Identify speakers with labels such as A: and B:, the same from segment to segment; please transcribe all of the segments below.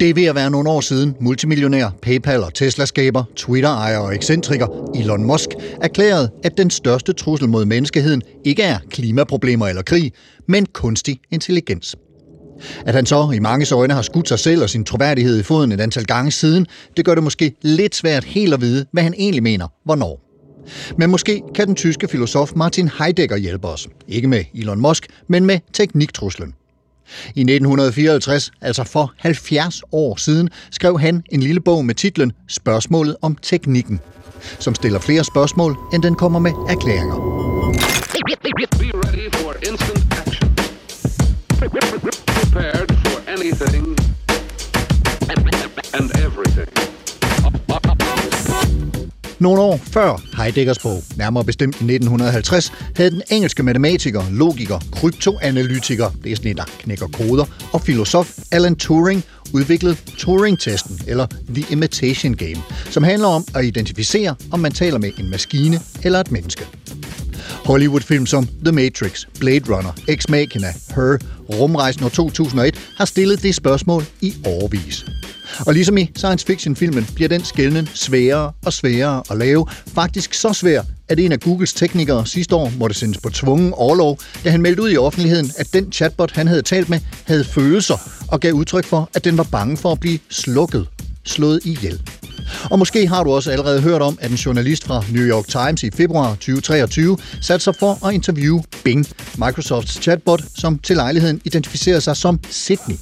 A: Det er ved at være nogle år siden multimillionær, PayPal og Tesla-skaber, Twitter-ejer og ekscentriker Elon Musk erklærede, at den største trussel mod menneskeheden ikke er klimaproblemer eller krig, men kunstig intelligens. At han så i mange øjne har skudt sig selv og sin troværdighed i foden et antal gange siden, det gør det måske lidt svært helt at vide, hvad han egentlig mener, hvornår. Men måske kan den tyske filosof Martin Heidegger hjælpe os. Ikke med Elon Musk, men med tekniktruslen. I 1954, altså for 70 år siden, skrev han en lille bog med titlen Spørgsmålet om teknikken, som stiller flere spørgsmål, end den kommer med erklæringer.
B: Prepared for anything and everything.
A: Nogle år før Heideggers bog, nærmere bestemt i 1950, havde den engelske matematiker, logiker, kryptoanalytiker, det er sådan en, der knækker koder, og filosof Alan Turing udviklet Turing-testen, eller The Imitation Game, som handler om at identificere, om man taler med en maskine eller et menneske. Hollywood-film som The Matrix, Blade Runner, Ex Machina, Her, Rumrejsen år 2001 har stillet det spørgsmål i årvis. Og ligesom i science fiction-filmen bliver den skældning sværere og sværere at lave. Faktisk så svær, at en af Googles teknikere sidste år måtte sendes på tvungen overlov, da han meldte ud i offentligheden, at den chatbot, han havde talt med, havde følelser og gav udtryk for, at den var bange for at blive slukket, slået ihjel. Og måske har du også allerede hørt om, at en journalist fra New York Times i februar 2023 satte sig for at interviewe Bing, Microsofts chatbot, som til lejligheden identificerer sig som Sydney.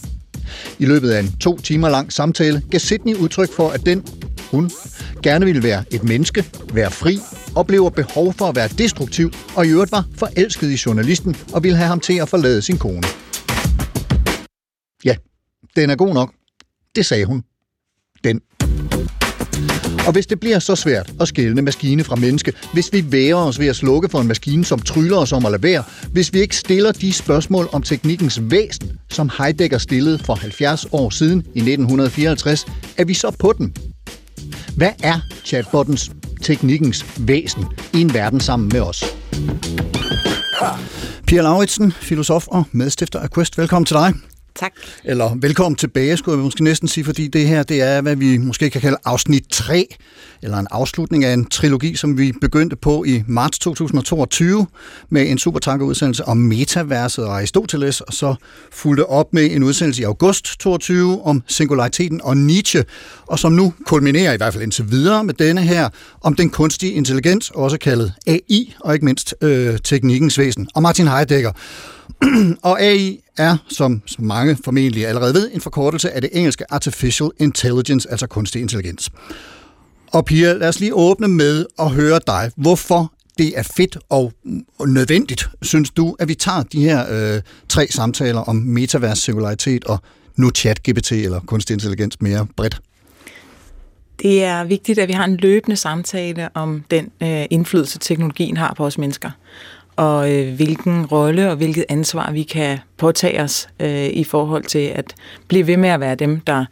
A: I løbet af en to timer lang samtale gav Sydney udtryk for, at den, hun, gerne ville være et menneske, være fri, oplever behov for at være destruktiv, og i øvrigt var forelsket i journalisten og ville have ham til at forlade sin kone. Ja, den er god nok. Det sagde hun. Den. Og hvis det bliver så svært at skælne maskine fra menneske, hvis vi værer os ved at slukke for en maskine, som tryller os om at lade være, hvis vi ikke stiller de spørgsmål om teknikkens væsen, som Heidegger stillede for 70 år siden i 1954, er vi så på den. Hvad er chatbottens teknikkens væsen i en verden sammen med os? Pia Lauritsen, filosof og medstifter af Quest. Velkommen til dig.
C: Tak.
A: Eller velkommen tilbage, skulle jeg måske næsten sige, fordi det her, det er, hvad vi måske kan kalde afsnit 3, eller en afslutning af en trilogi, som vi begyndte på i marts 2022, med en supertankerudsendelse om metaverset og Aristoteles, og så fulgte op med en udsendelse i august 22 om singulariteten og Nietzsche, og som nu kulminerer i hvert fald indtil videre med denne her, om den kunstige intelligens, også kaldet AI, og ikke mindst øh, teknikkens væsen, og Martin Heidegger. og AI er, som mange formentlig allerede ved, en forkortelse af det engelske Artificial Intelligence, altså kunstig intelligens. Og Pia, lad os lige åbne med at høre dig. Hvorfor det er fedt og nødvendigt, synes du, at vi tager de her øh, tre samtaler om metavers, singularitet og nu chat-GPT eller kunstig intelligens mere bredt?
C: Det er vigtigt, at vi har en løbende samtale om den øh, indflydelse, teknologien har på os mennesker og øh, hvilken rolle og hvilket ansvar vi kan påtage os øh, i forhold til at blive ved med at være dem, der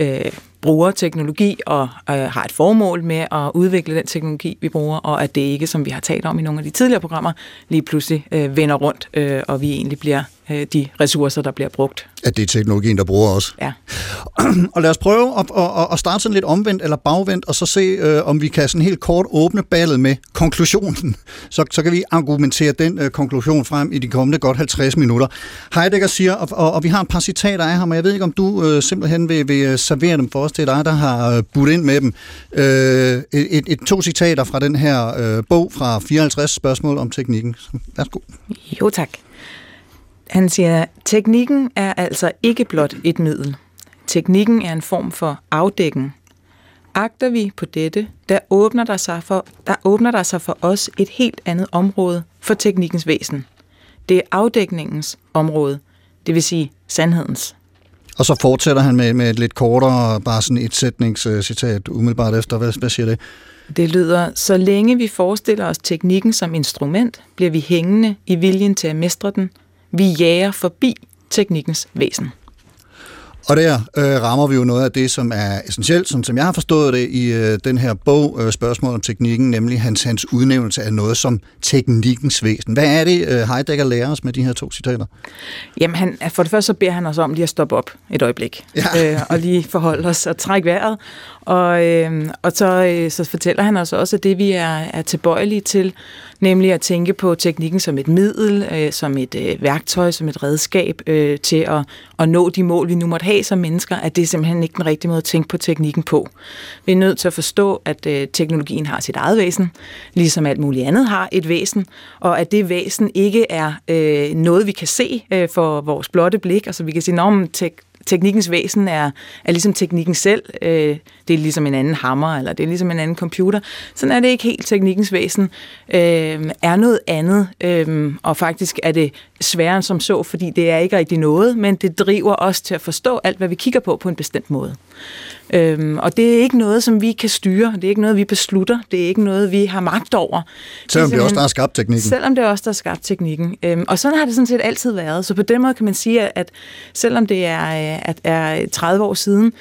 C: øh, bruger teknologi og øh, har et formål med at udvikle den teknologi, vi bruger, og at det ikke, som vi har talt om i nogle af de tidligere programmer, lige pludselig øh, vender rundt, øh, og vi egentlig bliver øh, de ressourcer, der bliver brugt.
A: At det er teknologien, der bruger os.
C: Ja.
A: og lad os prøve at, at, at starte sådan lidt omvendt eller bagvendt, og så se, øh, om vi kan sådan helt kort åbne ballet med konklusionen. Så, så kan vi argumentere den øh, konklusion frem i de kommende godt 50 minutter. Heidegger siger, og, og, og vi har et par citater af ham, og jeg ved ikke, om du øh, simpelthen vil, vil servere dem for os. Det er dig, der har øh, budt ind med dem. Øh, et, et, et, to citater fra den her øh, bog fra 54 spørgsmål om teknikken. Værsgo.
C: Jo tak. Han siger, teknikken er altså ikke blot et middel. Teknikken er en form for afdækken. Agter vi på dette, der åbner der, sig for, der åbner der sig for os et helt andet område for teknikkens væsen. Det er afdækningens område, det vil sige sandhedens.
A: Og så fortsætter han med, med et lidt kortere, bare sådan et sætningscitat umiddelbart efter. Hvad, hvad siger det?
C: Det lyder, så længe vi forestiller os teknikken som instrument, bliver vi hængende i viljen til at mestre den. Vi jager forbi teknikkens væsen.
A: Og der øh, rammer vi jo noget af det, som er essentielt, sådan som jeg har forstået det i øh, den her bog, øh, Spørgsmål om teknikken, nemlig hans, hans udnævnelse af noget som teknikkens væsen. Hvad er det, øh, Heidegger lærer os med de her to citater?
C: Jamen, han, for det første så beder han os om lige at stoppe op et øjeblik,
A: Ja.
C: øh, og lige forholde os og trække vejret. Og, øh, og så, øh, så fortæller han os også, at det vi er, er tilbøjelige til, nemlig at tænke på teknikken som et middel, øh, som et øh, værktøj, som et redskab øh, til at, at nå de mål, vi nu måtte have som mennesker, at det er simpelthen ikke den rigtige måde at tænke på teknikken på. Vi er nødt til at forstå, at øh, teknologien har sit eget væsen, ligesom alt muligt andet har et væsen, og at det væsen ikke er øh, noget, vi kan se øh, for vores blotte blik. Altså vi kan sige, at teknikkens væsen er, er ligesom teknikken selv. Øh, det er ligesom en anden hammer, eller det er ligesom en anden computer. Sådan er det ikke helt. Teknikkens væsen øh, er noget andet, øh, og faktisk er det sværere end som så, fordi det er ikke rigtig noget, men det driver os til at forstå alt, hvad vi kigger på på en bestemt måde. Øhm, og det er ikke noget, som vi kan styre. Det er ikke noget, vi beslutter. Det er ikke noget, vi har magt over.
A: Selvom det er også der har skabt teknikken.
C: Selvom det er også der har skabt teknikken. Øhm, og sådan har det sådan set altid været. Så på den måde kan man sige, at, at selvom det er, øh, at er 30 år siden,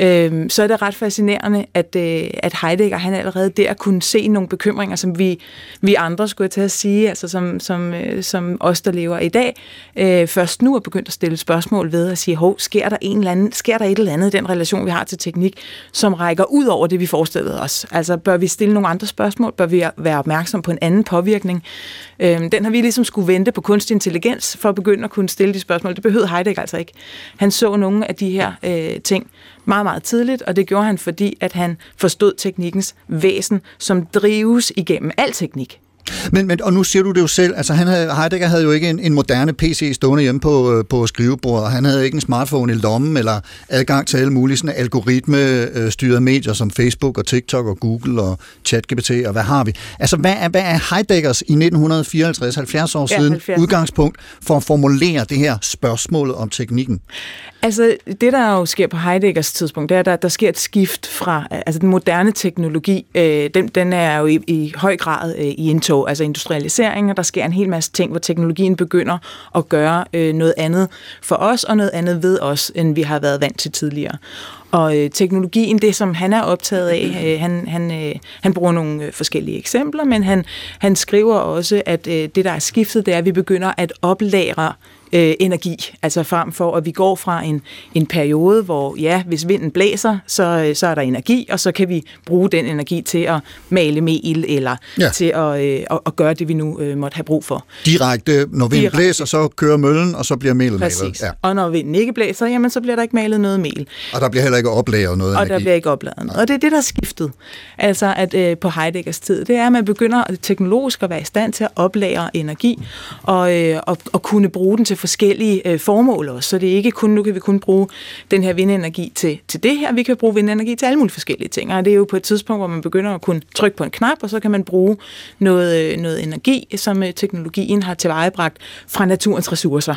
C: øhm, så er det ret fascinerende, at, øh, at Heidegger han allerede der kunne se nogle bekymringer, som vi, vi andre skulle til at sige, altså som, som, øh, som os, der lever i dag, øh, først nu er begyndt at stille spørgsmål ved at sige, hov, sker der, en eller anden, sker der et eller andet i den relation, vi har til teknik, som rækker ud over det, vi forestillede os? Altså, bør vi stille nogle andre spørgsmål? Bør vi være opmærksom på en anden påvirkning? Øh, den har vi ligesom skulle vente på kunstig intelligens for at begynde at kunne stille de spørgsmål. Det behøvede Heidegger altså ikke. Han så nogle af de her øh, ting meget, meget tidligt, og det gjorde han, fordi at han forstod teknikkens væsen, som drives igennem al teknik.
A: Men, men, og nu siger du det jo selv, altså han havde, Heidegger havde jo ikke en, en moderne PC stående hjemme på, øh, på skrivebordet, og han havde ikke en smartphone i lommen, eller adgang til alle mulige sådan algoritme-styrede medier som Facebook og TikTok og Google og ChatGPT, og hvad har vi? Altså, hvad er, hvad er Heideggers i 1954, 70 år
C: Ja,
A: siden,
C: 70.
A: udgangspunkt for at formulere det her spørgsmål om teknikken?
C: Altså, det der jo sker på Heideggers tidspunkt, det er, at der, der sker et skift fra, altså den moderne teknologi, øh, den, den er jo i, i høj grad øh, i tog, altså industrialisering, og der sker en hel masse ting, hvor teknologien begynder at gøre øh, noget andet for os, og noget andet ved os, end vi har været vant til tidligere. Og øh, teknologien, det som han er optaget af, øh, han, han, øh, han bruger nogle øh, forskellige eksempler, men han, han skriver også, at øh, det der er skiftet, det er, at vi begynder at oplære øh, energi. Altså frem for, at vi går fra en, en periode, hvor ja, hvis vinden blæser, så, øh, så er der energi, og så kan vi bruge den energi til at male mel, eller
A: Ja.
C: til at, øh, at, at gøre det, vi nu øh, måtte have brug for.
A: Direkte, når vinden
C: Direkte.
A: blæser, så kører møllen, og så bliver melet malet.
C: Præcis.
A: Ja.
C: Ja. Og når vinden ikke blæser, jamen, så bliver der ikke malet noget mel.
A: Og der bliver heller ikke oplæret noget
C: Og
A: energi.
C: der bliver ikke opladet noget. Og det er det, der er skiftet. Altså, at øh, på Heideggers tid, det er, at man begynder teknologisk at være i stand til at oplære energi, og, øh, og, og kunne bruge den til forskellige øh, formål også. Så det er ikke kun, nu kan vi kun bruge den her vindenergi til, til det her, vi kan bruge vindenergi til alle mulige forskellige ting. Og det er jo på et tidspunkt, hvor man begynder at kunne trykke på en knap, og så kan man bruge noget, øh, noget energi, som øh, teknologien har tilvejebragt fra naturens ressourcer.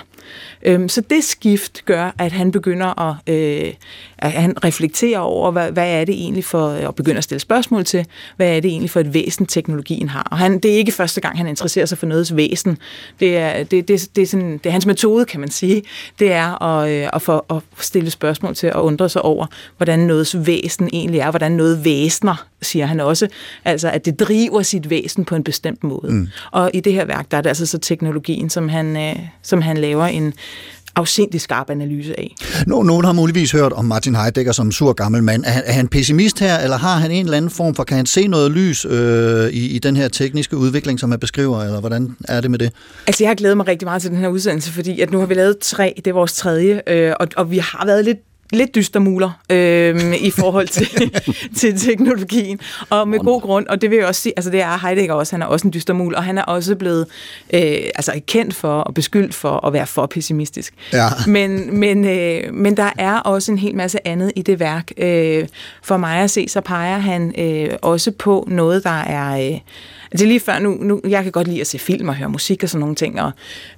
C: Øhm, så det skift gør, at han begynder at, øh, at han reflekterer over, hvad, hvad er det egentlig for, øh, og begynder at stille spørgsmål til, hvad er det egentlig for et væsen, teknologien har. Og han, det er ikke første gang, han interesserer sig for noget's væsen. Det er, det, det, det er, sådan, det er hans metode, kan man sige. Det er at, øh, at, få, at stille spørgsmål til og undre sig over, hvordan nogens væsen egentlig er, hvordan noget væsner, siger han også. Altså, at det driver sit væsen på en bestemt måde. Mm. Og i det her værk, der er det altså så teknologien, som han, øh, som han laver en afsindig skarp analyse af.
A: Nå, nogen har muligvis hørt om Martin Heidegger som sur gammel mand. Er, han- er han pessimist her, eller har han en eller anden form for, kan han se noget lys øh, i, i den her tekniske udvikling, som han beskriver, eller hvordan er det med det?
C: Altså, jeg har glædet mig rigtig meget til den her udsendelse, fordi at nu har vi lavet tre, det er vores tredje, øh, og, og vi har været lidt lidt dystermuler øh, i forhold til, til teknologien, og med god grund, og det vil jeg også sige, altså det er Heidegger også, han er også en dystermul, og han er også blevet øh, altså kendt for og beskyldt for at være for pessimistisk.
A: Ja.
C: Men, men, øh, men der er også en hel masse andet i det værk. Øh, for mig at se, så peger han øh, også på noget, der er... Øh, det er lige før, nu, nu, jeg kan godt lide at se film og høre musik og sådan nogle ting, og,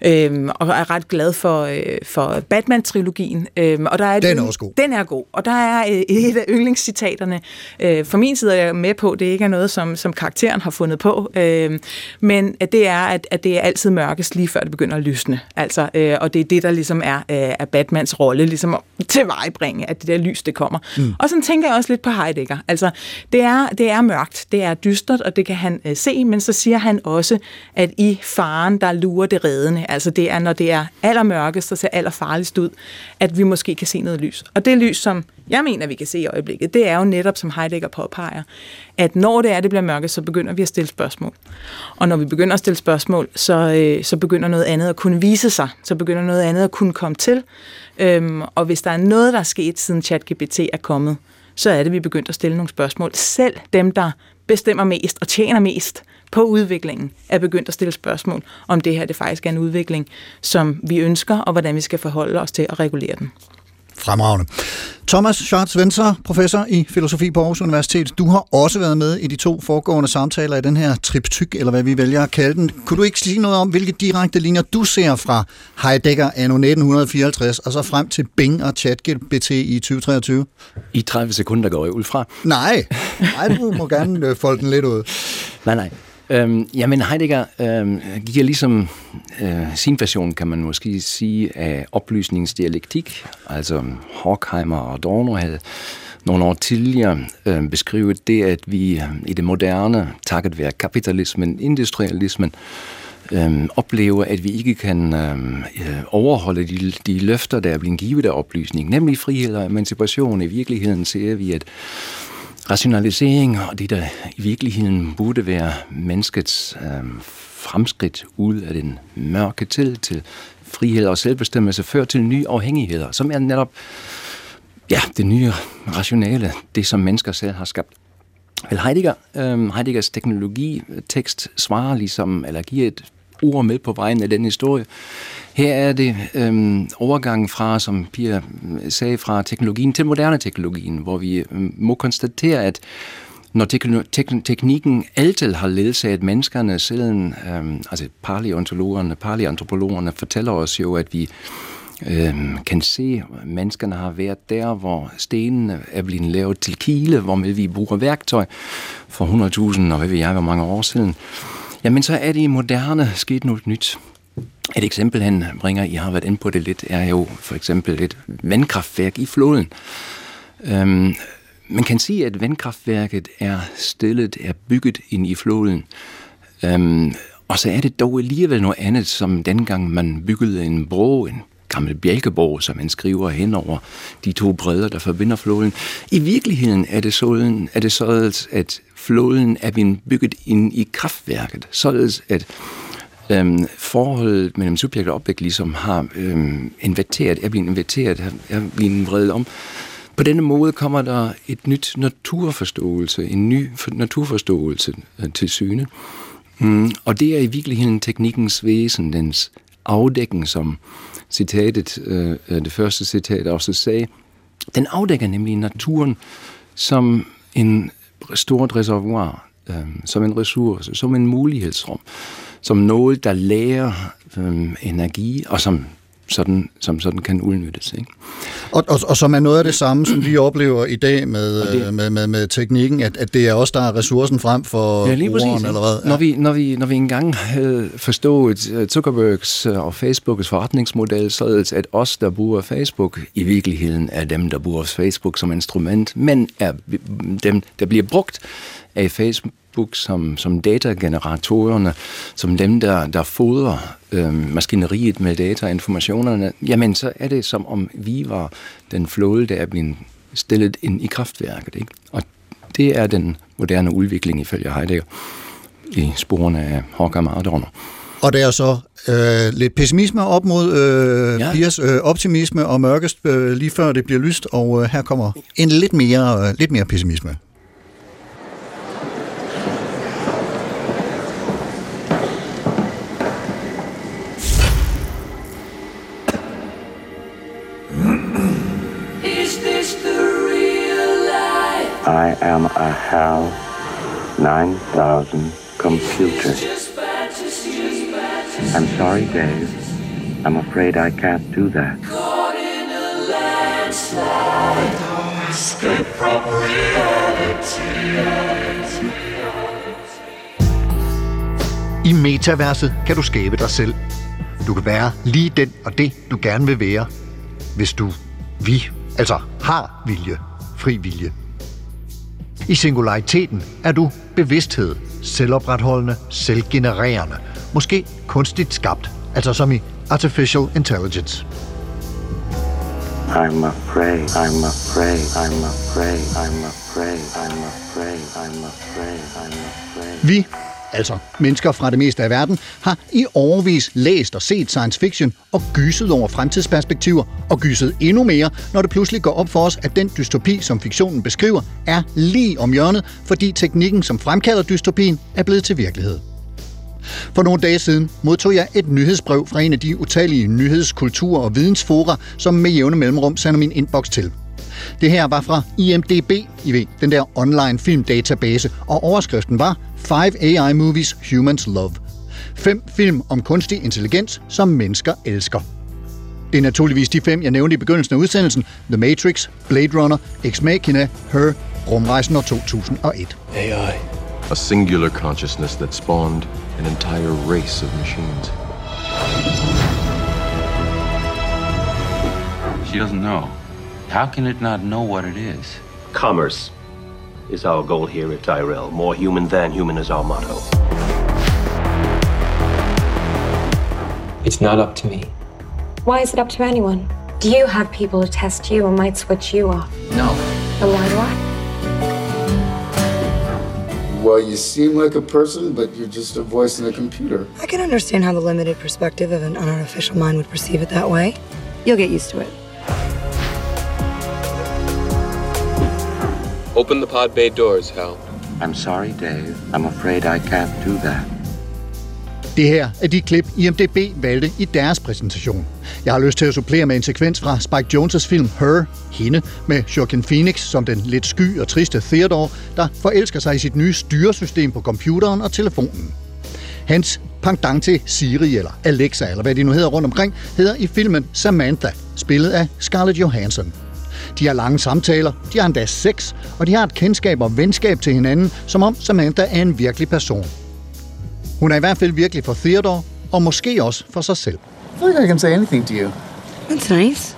C: øhm, og er ret glad for, øh, for Batman-trilogien. Øhm, og der er et
A: Den er også god.
C: Den er god, og der er øh, et af yndlingscitaterne. Øh, for min side er jeg med på, det ikke er noget, som, som karakteren har fundet på, øh, men at det er, at, at det er altid mørkest lige før det begynder at lysne. Altså, øh, og det er det, der ligesom er, øh, er Batmans rolle, ligesom at tilvejebringe, at det der lys, det kommer. Mm. Og sådan tænker jeg også lidt på Heidegger. Altså, det er, det er mørkt, det er dystert, og det kan han øh, se, men så siger han også, at i faren, der lurer det reddende. Altså, det er, når det er allermørkest og ser allerfarligst ud, at vi måske kan se noget lys. Og det lys, som jeg mener, vi kan se i øjeblikket, det er jo netop, som Heidegger påpeger, at når det er, det bliver mørkest, så begynder vi at stille spørgsmål. Og når vi begynder at stille spørgsmål, så, øh, så begynder noget andet at kunne vise sig. Så begynder noget andet at kunne komme til. Øhm, og hvis der er noget, der er sket, siden ChatGPT er kommet, så er det, at vi begyndt at stille nogle spørgsmål. Selv dem, der bestemmer mest og tjener mest på udviklingen, er begyndt at stille spørgsmål om det her det faktisk er en udvikling, som vi ønsker, og hvordan vi skal forholde os til at regulere den.
A: Fremragende. Thomas Schartz Wenser, professor i filosofi på Aarhus Universitet. Du har også været med i de to foregående samtaler i den her triptyk, eller hvad vi vælger at kalde den. Kunne du ikke sige noget om, hvilke direkte linjer du ser fra Heidegger anno 1954 og så frem til Bing og ChatGPT i 2023?
D: I 30 sekunder går jeg ud fra.
A: Nej, nej du må gerne øh, folde den lidt ud.
D: Nej, nej. Øhm, jamen Heidegger øhm, giver ligesom øh, sin version, kan man måske sige, af oplysningsdialektik. Altså Horkheimer og Adorno havde nogle år tidligere øh, beskrevet det, at vi i det moderne, takket være kapitalismen, industrialismen, øh, oplever, at vi ikke kan øhm, øh, overholde de, de løfter, der er blevet givet af oplysning, nemlig frihed og emancipation. I virkeligheden ser vi, at rationalisering og det, der i virkeligheden burde være menneskets øh, fremskridt ud af den mørke tid til frihed og selvbestemmelse, fører til nye afhængigheder, som er netop ja, det nye rationale, det som mennesker selv har skabt. Vel Heidegger, øh, Heideggers teknologitekst svarer ligesom, eller giver et ord med på vejen af den historie. Her er det øhm, overgangen fra, som Pia øh, sagde, fra teknologien til moderne teknologien, hvor vi øhm, må konstatere, at når tekno- tek- teknikken altid har ledsaget menneskerne, siden øhm, altså paleontologerne, paleantropologerne fortæller os jo, at vi øhm, kan se, at menneskerne har været der, hvor stenene er blevet lavet til kile, hvor vi bruger værktøj for 100.000 og hvad ved jeg, hvor mange år siden. Jamen så er det i moderne sket noget nyt. Et eksempel, han bringer, I har været inde på det lidt, er jo for eksempel et vandkraftværk i floden. Øhm, man kan sige, at vandkraftværket er stillet, er bygget ind i floden. Øhm, og så er det dog alligevel noget andet, som dengang man byggede en bro, en gammel bjælkeborg, som man skriver hen over de to bredder, der forbinder floden. I virkeligheden er det sådan, er det sådan at floden er blevet bygget ind i kraftværket, således at øhm, forholdet mellem subjekt og objekt ligesom har øhm, inverteret, er blevet inverteret, er blevet vredet om. På denne måde kommer der et nyt naturforståelse, en ny naturforståelse øh, til syne. Mm, og det er i virkeligheden teknikkens væsen, dens afdækning, som citatet, øh, øh, det første citat også sagde. Den afdækker nemlig naturen som en stort reservoir, øh, som en ressource, som en mulighedsrum, som noget, der lærer øh, energi, og som sådan, som sådan kan udnyttes. Ikke?
A: Og, og, og som er noget af det samme, som vi oplever i dag med, det, med, med, med teknikken, at, at det er os, der er ressourcen frem for
D: ja, lige
A: brugeren,
D: præcis,
A: eller hvad?
D: Ja. Når, vi, når, vi, når vi engang havde forstået Zuckerbergs og Facebooks forretningsmodel, således at os, der bruger Facebook, i virkeligheden er dem, der bruger Facebook som instrument, men er dem, der bliver brugt af Facebook som, som datageneratorerne, som dem, der, der fodrer øh, maskineriet med data og informationerne, jamen så er det som om vi var den flåde, der er blevet stillet ind i kraftværket. Ikke? Og det er den moderne udvikling ifølge Heidegger i sporene af Horkheimer og Adorno.
A: Og der er så øh, lidt pessimisme op mod øh,
D: ja.
A: Piers øh, optimisme og mørkest øh, lige før det bliver lyst, og øh, her kommer en lidt mere, øh, lidt mere pessimisme.
E: I am a HAL 9000 computer. I'm sorry, Dave. I'm afraid I can't do that.
F: Caught in a landslide. Escape from reality.
A: I metaverset kan du skabe dig selv. Du kan være lige den og det, du gerne vil være, hvis du vi, altså har vilje, fri vilje. I singulariteten er du bevidsthed, selvopretholdende, selvgenererende, måske kunstigt skabt, altså som i artificial intelligence.
E: I'm afraid, I'm afraid, I'm afraid, I'm afraid, I'm afraid, I'm afraid, I'm afraid.
A: Vi, altså mennesker fra det meste af verden, har i overvis læst og set science fiction og gyset over fremtidsperspektiver og gyset endnu mere, når det pludselig går op for os, at den dystopi, som fiktionen beskriver, er lige om hjørnet, fordi teknikken, som fremkalder dystopien, er blevet til virkelighed. For nogle dage siden modtog jeg et nyhedsbrev fra en af de utallige nyhedskultur- og vidensfora, som med jævne mellemrum sender min inbox til. Det her var fra IMDB, I ved, den der online filmdatabase, og overskriften var Five AI Movies Humans Love. Fem film om kunstig intelligens, som mennesker elsker. Det er naturligvis de fem, jeg nævnte i begyndelsen af udsendelsen. The Matrix, Blade Runner, Ex Machina, Her, Rumrejsen år 2001.
G: AI. A singular consciousness that spawned an entire race of machines.
H: She doesn't know. How can it not know what it is?
I: Commerce is our goal here at Tyrell. More human than human is our motto.
J: It's not up to me.
K: Why is it up to anyone? Do you have people who test you and might switch you off?
J: No.
K: Then why do I?
L: Well, you seem like a person, but you're just a voice in a computer.
M: I can understand how the limited perspective of an unartificial mind would perceive it that way. You'll get used to it.
J: Open the pod bay doors, Hal.
E: I'm sorry, Dave. I'm afraid I can't do that.
A: Det her er de klip, IMDB valgte i deres præsentation. Jeg har lyst til at supplere med en sekvens fra Spike Jonze' film Her, Hende, med Joaquin Phoenix som den lidt sky og triste Theodore, der forelsker sig i sit nye styresystem på computeren og telefonen. Hans pendant til Siri eller Alexa, eller hvad de nu hedder rundt omkring, hedder i filmen Samantha, spillet af Scarlett Johansson. De har lange samtaler, de har endda sex, og de har et kendskab og venskab til hinanden, som om Samantha er en virkelig person. Hun er i hvert fald virkelig for Theodore, og måske også for sig selv.
L: I feel like I can say anything to you.
M: That's nice.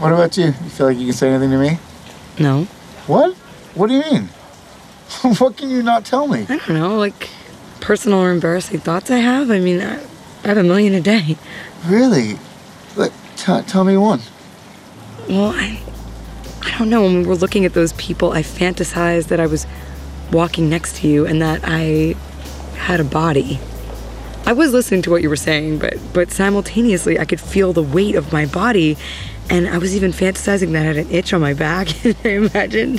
L: What about you? You feel like you can say anything to me?
M: No.
L: What? What do you mean? what can you not tell me?
M: I don't know, like personal or embarrassing thoughts I have. I mean, I, I have a million a day.
L: Really? Like, t- tell me one.
M: Well, I, I don't know. When we were looking at those people, I fantasized that I was walking next to you and that I had a body. I was listening to what you were saying, but but simultaneously I could feel the weight of my body, and I was even fantasizing that I had an itch on my back, and I imagined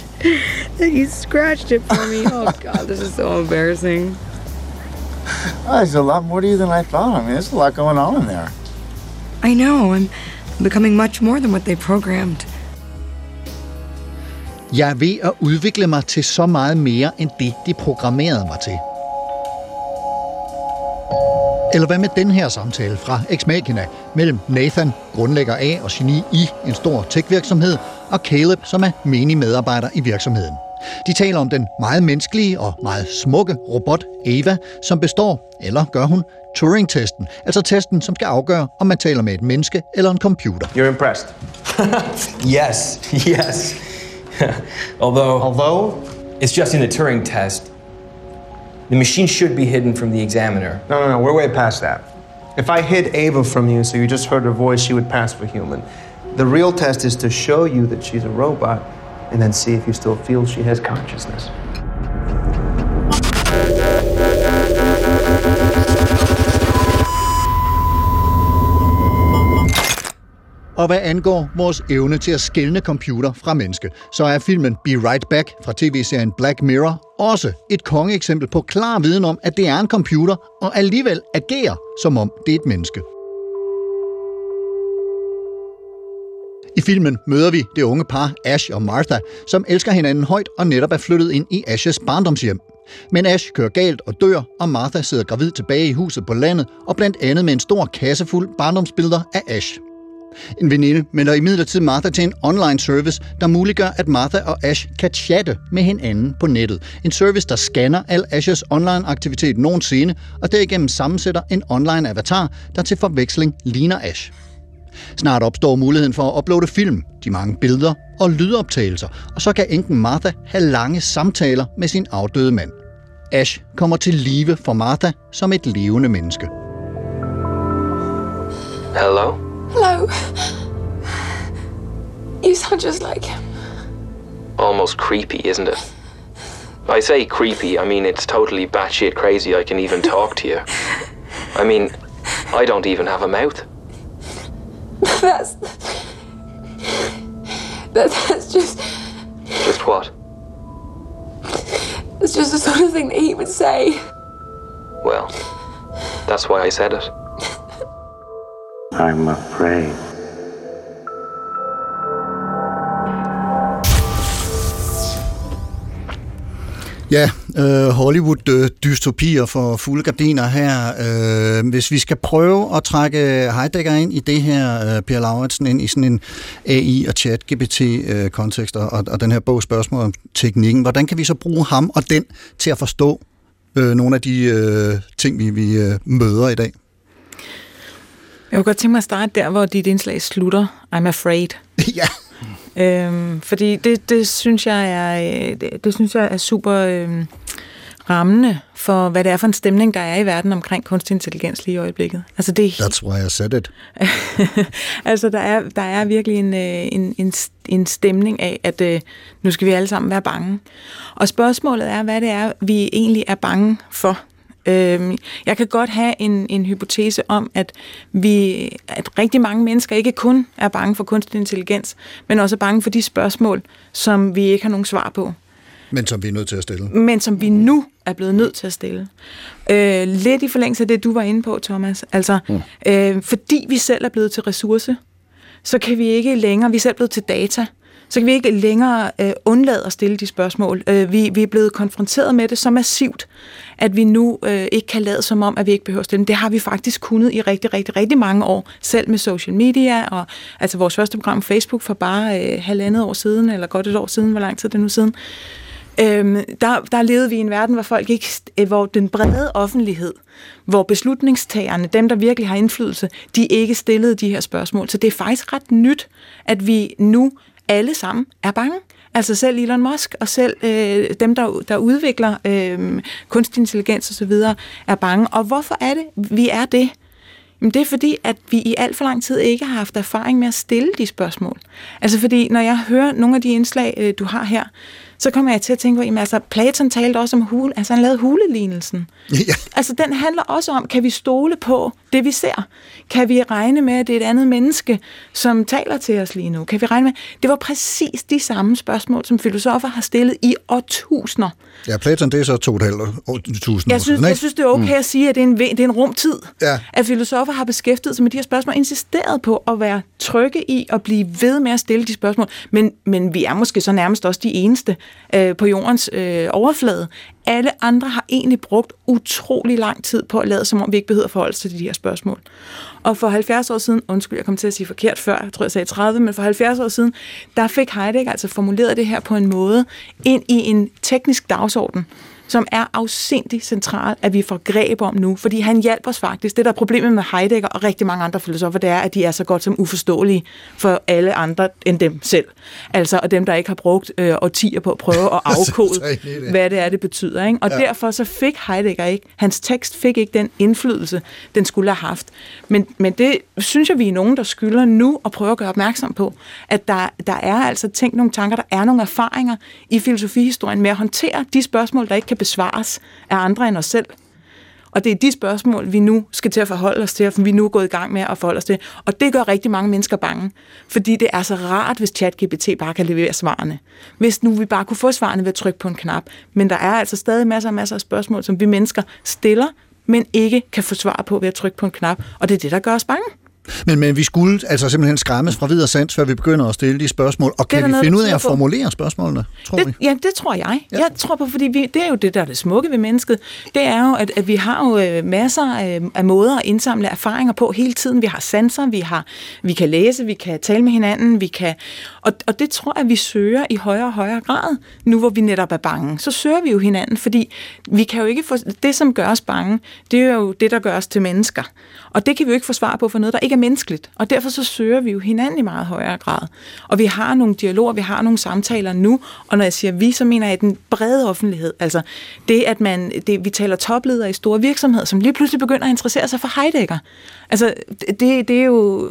M: that you scratched it for me. Oh God, this is so embarrassing.
L: Oh, there's a lot more to you than I thought. I mean, there's a lot going on in there.
M: I know. I'm becoming much more than what they programmed.
A: Jeg er ved at udvikle mig til så meget mere end det, de programmerede mig til. Eller hvad med den her samtale fra Ex Machina mellem Nathan, grundlægger af og geni i en stor tech-virksomhed, og Caleb, som er menig medarbejder i virksomheden. De taler om den meget menneskelige og meget smukke robot Ava, som består, eller gør hun, Turing-testen, altså testen, som skal afgøre, om man taler med et menneske eller en computer.
I: You're impressed?
J: Yes, yes. Although,
I: Although,
J: it's just in the Turing test. The machine should be hidden from the examiner.
N: No, no, no, we're way past that. If I hid Ava from you so you just heard her voice, she would pass for human. The real test is to show you that she's a robot and then see if you still feel she has consciousness.
A: Og hvad angår vores evne til at skelne computer fra menneske, så er filmen Be Right Back fra tv-serien Black Mirror også et kongeeksempel på klar viden om, at det er en computer, og alligevel agerer, som om det er et menneske. I filmen møder vi det unge par Ash og Martha, som elsker hinanden højt og netop er flyttet ind i Ashes barndomshjem. Men Ash kører galt og dør, og Martha sidder gravid tilbage i huset på landet, og blandt andet med en stor kasse fuld barndomsbilleder af Ash. En veninde melder imidlertid Martha til en online service, der muliggør, at Martha og Ash kan chatte med hinanden på nettet. En service, der scanner al Ashes online-aktivitet nogensinde, og derigennem sammensætter en online avatar, der til forveksling ligner Ash. Snart opstår muligheden for at uploade film, de mange billeder og lydoptagelser, og så kan enken Martha have lange samtaler med sin afdøde mand. Ash kommer til live for Martha som et levende menneske.
J: Hello?
F: Hello. You sound just like him.
J: Almost creepy, isn't it? I say creepy, I mean it's totally batshit crazy I can even talk to you. I mean, I don't even have a mouth.
F: That's. That, that's just.
J: Just what?
F: It's just the sort of thing that he would say.
J: Well, that's why I said it.
E: I'm afraid.
A: Ja, øh, Hollywood-dystopier for fulde gardiner her. Øh, hvis vi skal prøve at trække Heidegger ind i det her, øh, Per Lauritsen, ind i sådan en AI- og chat-GPT-kontekst, øh, og, og den her bog spørgsmål om teknikken, hvordan kan vi så bruge ham og den til at forstå øh, nogle af de øh, ting, vi, vi øh, møder i dag?
C: Jeg kunne godt tænke mig at starte der, hvor dit indslag slutter. I'm afraid.
A: ja.
C: Øhm, fordi det, det, synes jeg er, øh, det, det synes jeg er super øhm, rammende for, hvad det er for en stemning, der er i verden omkring kunstig intelligens lige i øjeblikket. Altså, det er
A: That's why I said it.
C: altså, der er, der er virkelig en, øh, en, en, en stemning af, at øh, nu skal vi alle sammen være bange. Og spørgsmålet er, hvad det er, vi egentlig er bange for. Øhm, jeg kan godt have en, en hypotese om, at vi, at rigtig mange mennesker ikke kun er bange for kunstig intelligens, men også er bange for de spørgsmål, som vi ikke har nogen svar på.
A: Men som vi er nødt til at stille.
C: Men som vi nu er blevet nødt til at stille. Øh, lidt i forlængelse af det, du var inde på, Thomas. Altså, mm. øh, fordi vi selv er blevet til ressource, så kan vi ikke længere, vi er selv blevet til data, så kan vi ikke længere øh, undlade at stille de spørgsmål. Øh, vi, vi er blevet konfronteret med det så massivt, at vi nu øh, ikke kan lade som om, at vi ikke behøver at stille dem. Det har vi faktisk kunnet i rigtig, rigtig, rigtig mange år, selv med social media, og altså vores første program Facebook for bare øh, halvandet år siden, eller godt et år siden, hvor lang tid det er nu siden. Øhm, der, der levede vi i en verden, hvor folk ikke, øh, hvor den brede offentlighed, hvor beslutningstagerne, dem der virkelig har indflydelse, de ikke stillede de her spørgsmål. Så det er faktisk ret nyt, at vi nu alle sammen er bange. Altså selv Elon Musk og selv øh, dem, der, der udvikler øh, kunstig intelligens osv., er bange. Og hvorfor er det, vi er det? Jamen det er fordi, at vi i alt for lang tid ikke har haft erfaring med at stille de spørgsmål. Altså fordi, når jeg hører nogle af de indslag, øh, du har her, så kommer jeg til at tænke på, jamen altså, Platon talte også om hule, altså han lavede hulelignelsen.
A: Ja.
C: Altså den handler også om, kan vi stole på det, vi ser? Kan vi regne med, at det er et andet menneske, som taler til os lige nu? Kan vi regne med? Det var præcis de samme spørgsmål, som filosofer har stillet i årtusinder.
A: Ja, Platon, det er så 2.500 tusind
C: Jeg synes, jeg synes, det er okay at sige, at det er en, det er en rumtid.
A: Ja.
C: At filosofer har beskæftiget sig med de her spørgsmål, insisteret på at være trygge i at blive ved med at stille de spørgsmål. Men, men vi er måske så nærmest også de eneste øh, på jordens øh, overflade. Alle andre har egentlig brugt utrolig lang tid på at lade, som om vi ikke behøver at forholde os til de her spørgsmål. Og for 70 år siden, undskyld, jeg kom til at sige forkert før, jeg tror, jeg sagde 30, men for 70 år siden, der fik Heidegger altså formuleret det her på en måde ind i en teknisk dagsorden, som er afsindig central, at vi får greb om nu, fordi han hjælper os faktisk. Det, der er problemet med Heidegger og rigtig mange andre filosofer, det er, at de er så godt som uforståelige for alle andre end dem selv. Altså, og dem, der ikke har brugt øh, årtier på at prøve at afkode, hvad det er, det betyder. Ikke? Og
A: Ja.
C: derfor så fik Heidegger ikke, hans tekst fik ikke den indflydelse, den skulle have haft. Men, men det synes jeg, vi er nogen, der skylder nu at prøve at gøre opmærksom på, at der, der er altså tænkt nogle tanker, der er nogle erfaringer i filosofihistorien med at håndtere de spørgsmål, der ikke kan besvares af andre end os selv. Og det er de spørgsmål, vi nu skal til at forholde os til, og vi nu er gået i gang med at forholde os til. Og det gør rigtig mange mennesker bange, fordi det er så rart, hvis ChatGPT bare kan levere svarene. Hvis nu vi bare kunne få svarene ved at trykke på en knap. Men der er altså stadig masser og masser af spørgsmål, som vi mennesker stiller, men ikke kan få svar på ved at trykke på en knap. Og det er det, der gør os bange.
A: Men, men vi skulle altså simpelthen skræmmes fra videre sans, før vi begynder at stille de spørgsmål. Og kan vi
C: noget,
A: finde ud af at formulere spørgsmålene, tror vi?
C: Det, ja, det tror jeg. Ja. Jeg tror på, fordi vi, det er jo det, der er det smukke ved mennesket. Det er jo, at, at vi har jo øh, masser af, af måder at indsamle erfaringer på hele tiden. Vi har sanser, vi, har, vi kan læse, vi kan tale med hinanden, vi kan... Og, og det tror jeg, vi søger i højere og højere grad, nu hvor vi netop er bange. Så søger vi jo hinanden, fordi vi kan jo ikke få... Det, som gør os bange, det er jo det, der gør os til mennesker. Og det kan vi jo ikke få svar på for noget, der ikke er menneskeligt. Og derfor så søger vi jo hinanden i meget højere grad. Og vi har nogle dialoger, vi har nogle samtaler nu, og når jeg siger vi, så mener jeg den brede offentlighed. Altså det, at man, det, vi taler topledere i store virksomheder, som lige pludselig begynder at interessere sig for Heidegger. Altså det, det er jo...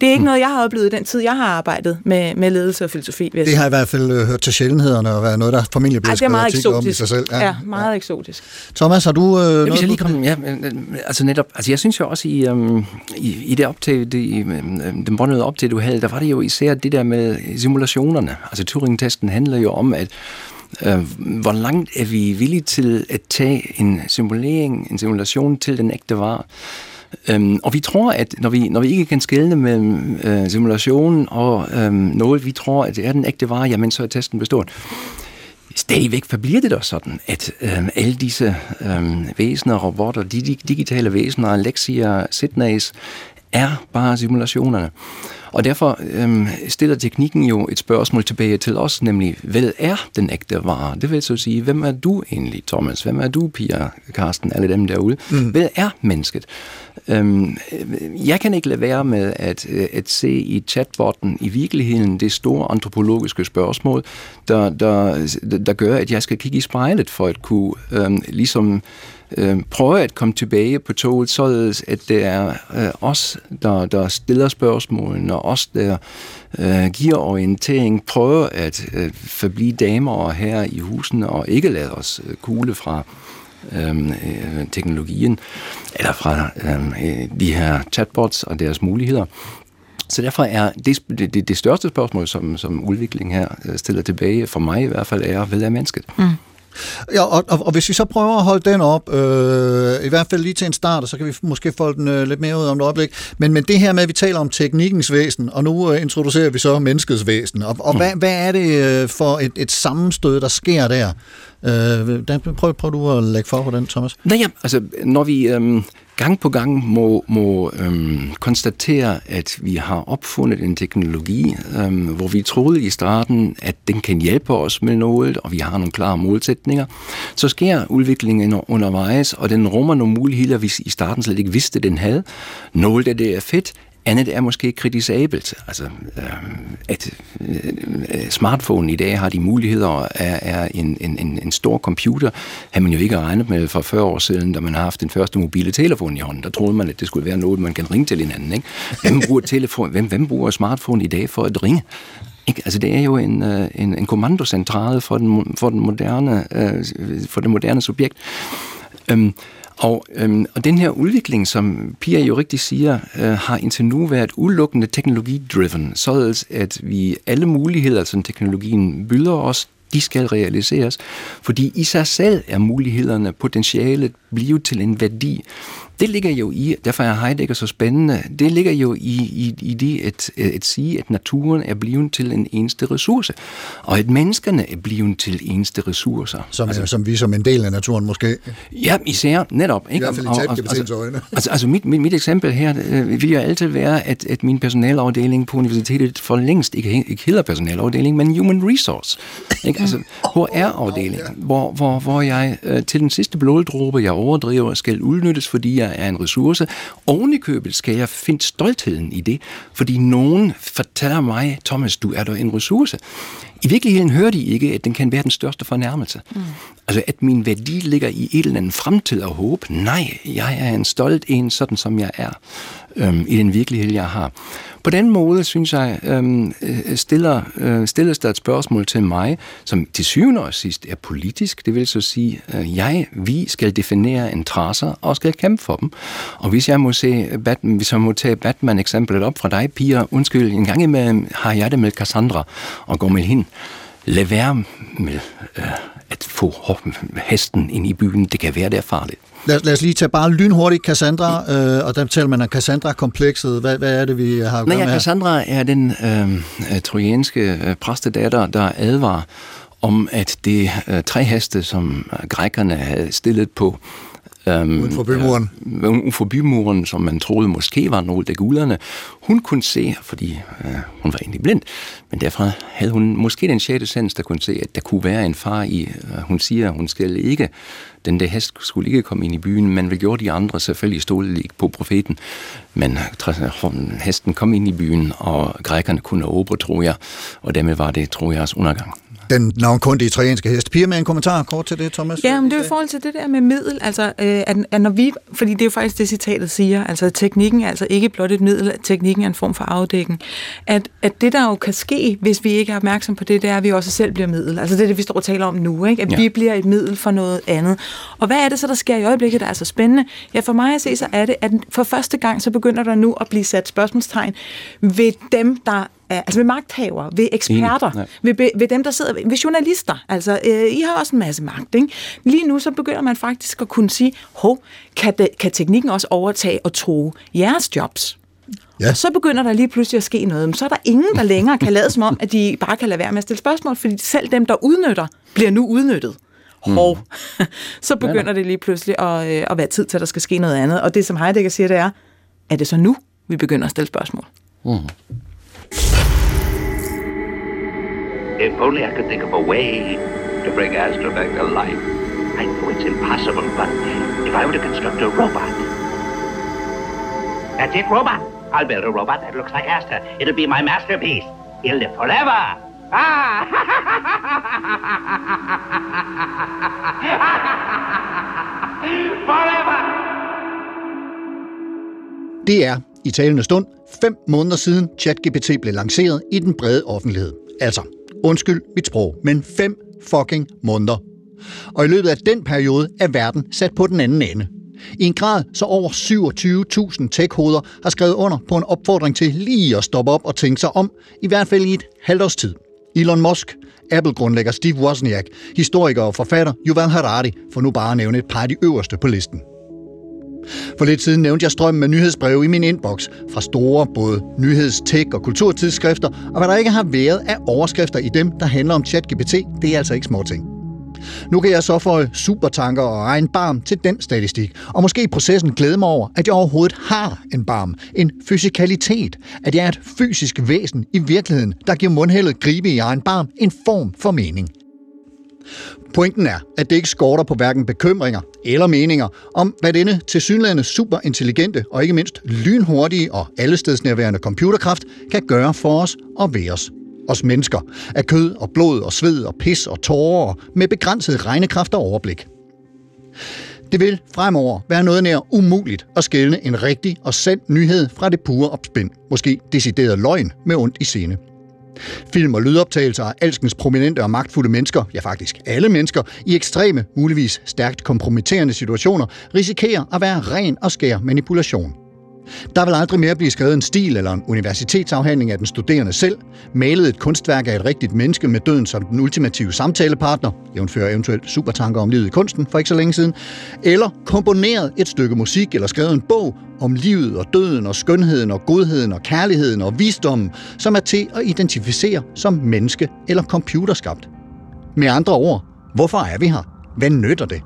C: Det er ikke noget, jeg har oplevet i den tid, jeg har arbejdet med, med ledelse og filosofi. jeg
A: Det har i hvert fald øh, hørt til sjældenhederne og været noget, der formentlig bliver
C: er
A: skrevet
C: meget
A: artikler om i sig selv.
C: Ja, meget ja. eksotisk.
A: Thomas, har du øh,
D: Ja,
A: noget?
D: hvis jeg lige
A: på-
D: kom, ja, men, altså netop, altså jeg synes jo også i, um, i, i det optag, det, øhm, øhm, den båndede optag, du havde, der var det jo især det der med simulationerne. Altså Turing-testen handler jo om, at øh, hvor langt er vi villige til at tage en simulering, en simulation til den ægte var. Øhm, og vi tror, at når vi, når vi ikke kan skelne mellem øh, simulationen og øh, noget, vi tror, at det er den ægte vare, jamen så er testen bestået. Stadigvæk forbliver det dog sådan, at øh, alle disse øh, væsener, robotter, de, de digitale væsener, Alexia, Sydneys, er bare simulationerne. Og derfor øhm, stiller teknikken jo et spørgsmål tilbage til os, nemlig, hvad er den ægte vare? Det vil så sige, hvem er du egentlig, Thomas? Hvem er du, Pia, Karsten, alle dem derude? Mm. Hvad er mennesket? Øhm, jeg kan ikke lade være med at, øh, at se i chatbotten i virkeligheden det store antropologiske spørgsmål, der, der, der gør, at jeg skal kigge i spejlet for at kunne øhm, ligesom øh, prøve at komme tilbage på toget, således at det er øh, os, der, der stiller spørgsmålene, og os, der øh, giver orientering, prøver at øh, forblive damer og herrer i husene, og ikke lade os øh, kugle fra øhm, øh, teknologien, eller fra øhm, øh, de her chatbots og deres muligheder. Så derfor er det, det, det største spørgsmål, som, som udviklingen her øh, stiller tilbage, for mig i hvert fald, er, hvad er mennesket?
C: Mm.
A: Ja, og, og, og hvis vi så prøver at holde den op, øh, i hvert fald lige til en start, og så kan vi måske folde den øh, lidt mere ud om et øjeblik, men, men det her med, at vi taler om teknikkens væsen, og nu øh, introducerer vi så menneskets væsen, og, og mm. hvad, hvad er det øh, for et, et sammenstød, der sker der? Øh, prøv, prøv du at lægge for på den, Thomas.
D: Nej, ja, altså når vi øhm, gang på gang må, må øhm, konstatere, at vi har opfundet en teknologi, øhm, hvor vi troede i starten, at den kan hjælpe os med noget, og vi har nogle klare målsætninger, så sker udviklingen undervejs, og den rummer nogle muligheder, vi i starten slet ikke vidste, den havde. Noget af det er fedt, andet er måske kritisabelt. Altså, øh, at øh, øh smartphone i dag har de muligheder, er, er en, en, en, en stor computer, har man jo ikke regnet med for 40 år siden, da man har haft den første mobile telefon i hånden. Der troede man, at det skulle være noget, man kan ringe til hinanden. Ikke? Hvem, bruger telefon, hvem, hvem bruger smartphone i dag for at ringe? Ikke? Altså det er jo en, øh, en, en kommandocentrale for den, for den moderne, øh, for det moderne subjekt. Øhm, og, øhm, og den her udvikling, som Pia jo rigtig siger, øh, har indtil nu været udelukkende teknologidriven, således at vi alle muligheder, som teknologien byder os, de skal realiseres, fordi i sig selv er mulighederne, potentialet, blive til en værdi. Det ligger jo i, derfor er Heidegger så spændende, det ligger jo i, i, i det at, at sige, at naturen er blevet til en eneste ressource, og at menneskerne er blevet til eneste ressourcer.
A: Som, altså, som vi som en del af naturen måske.
D: Ja, især netop. Ikke?
A: I hvert fald i ChatGPT's
D: altså-
A: øjne.
D: Altså, altså mit, mit, mit eksempel her øh, vil jo altid være, at, at min personalafdeling på universitetet for længst ikke, ikke hedder personalafdeling, men human resource. Ikke? Altså HR-afdeling, hvor, hvor, hvor jeg øh, til den sidste bloddråbe, jeg overdriver, skal udnyttes, fordi jeg er en ressource. Oven i købet skal jeg finde stoltheden i det, fordi nogen fortæller mig, Thomas, du er da en ressource. I virkeligheden hører de ikke, at den kan være den største fornærmelse. Mm. Altså, at min værdi ligger i et eller andet fremtid og håb. Nej, jeg er en stolt en, sådan som jeg er, øhm, i den virkelighed, jeg har. På den måde, synes jeg, øhm, øh, stiller, øh, stilles der et spørgsmål til mig, som til syvende og sidst er politisk. Det vil så sige, øh, jeg, vi skal definere interesser og skal kæmpe for dem. Og hvis jeg må, se Batman, hvis jeg må tage Batman-eksemplet op fra dig, Pia, undskyld, en gang imellem har jeg det med Cassandra og går med hende. Lad være med øh, at få hesten ind i byen. Det kan være, det er farligt.
A: Lad, lad os lige tage bare lynhurtigt Cassandra, øh, og der taler man om Cassandra-komplekset. Hvad, hvad er det, vi har at gøre med
D: Cassandra er den øh, trojanske øh, præstedatter, der advarer om, at det øh, tre heste, som grækerne havde stillet på
A: Um, uden for bymuren.
D: Uh, uden for bymuren, som man troede måske var nogle af gulerne. Hun kunne se, fordi uh, hun var egentlig blind, men derfra havde hun måske den sjette sans, der kunne se, at der kunne være en far i. Uh, hun siger, at hun skal ikke, den der hest skulle ikke komme ind i byen, men hvad gjorde de andre? Selvfølgelig stod ikke på profeten, men hesten kom ind i byen, og grækerne kunne tror jeg, og dermed var det, tror jeg, undergang
A: den navnkundige italienske hest. Pia med en kommentar kort til det, Thomas?
C: Ja, men det er i forhold til det der med middel, altså øh, at, at når vi, fordi det er jo faktisk det, citatet siger, altså teknikken er altså ikke blot et middel, teknikken er en form for afdækning. At, at det, der jo kan ske, hvis vi ikke er opmærksom på det, det er, at vi også selv bliver middel. Altså det er det, vi står og taler om nu, ikke? at ja. vi bliver et middel for noget andet. Og hvad er det så, der sker i øjeblikket, der er så spændende? Ja, for mig at se, så er det, at for første gang, så begynder der nu at blive sat spørgsmålstegn ved dem, der altså ved magthavere, ved eksperter, mm, ved, ved dem, der sidder, ved journalister. Altså, øh, I har også en masse magt, ikke? Lige nu så begynder man faktisk at kunne sige, hov, kan, det, kan teknikken også overtage og tro jeres jobs? Ja. Og så begynder der lige pludselig at ske noget. Men så er der ingen, der længere kan lade som om, at de bare kan lade være med at stille spørgsmål, fordi selv dem, der udnytter, bliver nu udnyttet. Hov. Mm. så begynder det lige pludselig at, øh, at være tid til, at der skal ske noget andet. Og det, som Heidegger siger, det er, er det så nu, vi begynder at stille spørgsmål? Mm.
O: If only I could think of a way to bring Astra back to life. I know it's impossible, but if I were to construct a robot. That's it, robot. I'll build a robot that looks like Astra. It'll be my masterpiece. He'll live forever. Ah! forever!
A: Det i talende stund fem måneder siden ChatGPT blev lanceret i den brede offentlighed. Altså Undskyld mit sprog, men fem fucking måneder. Og i løbet af den periode er verden sat på den anden ende. I en grad, så over 27.000 tech-hoveder har skrevet under på en opfordring til lige at stoppe op og tænke sig om, i hvert fald i et halvt års tid. Elon Musk, Apple-grundlægger Steve Wozniak, historiker og forfatter Yuval Harari, for nu bare at nævne et par af de øverste på listen. For lidt siden nævnte jeg strømmen med nyhedsbreve i min inbox fra store både nyhedstek og kulturtidsskrifter, og hvad der ikke har været af overskrifter i dem, der handler om ChatGPT, det er altså ikke småting. Nu kan jeg så få supertanker og egen barm til den statistik, og måske i processen glæde mig over, at jeg overhovedet har en barm, en fysikalitet, at jeg er et fysisk væsen i virkeligheden, der giver mundhældet gribe i egen barm en form for mening. Pointen er, at det ikke skorter på hverken bekymringer eller meninger om, hvad denne tilsyneladende superintelligente og ikke mindst lynhurtige og allestedsnærværende computerkraft kan gøre for os og ved os. Os mennesker af kød og blod og sved og pis og tårer med begrænset regnekraft og overblik. Det vil fremover være noget nær umuligt at skælne en rigtig og sand nyhed fra det pure opspind, måske decideret løgn med ondt i scene. Film- og lydoptagelser af alskens prominente og magtfulde mennesker, ja faktisk alle mennesker, i ekstreme, muligvis stærkt kompromitterende situationer, risikerer at være ren og skær manipulation. Der vil aldrig mere blive skrevet en stil eller en universitetsafhandling af den studerende selv, malet et kunstværk af et rigtigt menneske med døden som den ultimative samtalepartner, jævnfører eventuelt supertanker om livet i kunsten for ikke så længe siden, eller komponeret et stykke musik eller skrevet en bog om livet og døden og skønheden og godheden og kærligheden og visdommen, som er til at identificere som menneske eller computerskabt. Med andre ord, hvorfor er vi her? Hvad nytter det?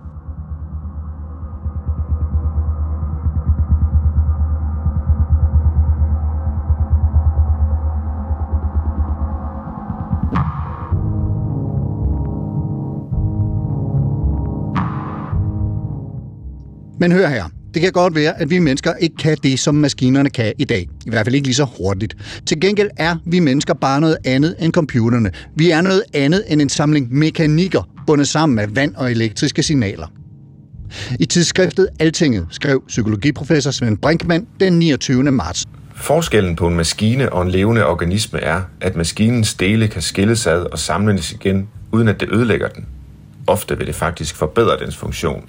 A: Men hør her. Det kan godt være, at vi mennesker ikke kan det, som maskinerne kan i dag. I hvert fald ikke lige så hurtigt. Til gengæld er vi mennesker bare noget andet end computerne. Vi er noget andet end en samling mekanikker, bundet sammen af vand og elektriske signaler. I tidsskriftet Altinget skrev psykologiprofessor Svend Brinkmann den 29. marts.
P: Forskellen på en maskine og en levende organisme er, at maskinens dele kan skilles ad og samles igen, uden at det ødelægger den. Ofte vil det faktisk forbedre dens funktion,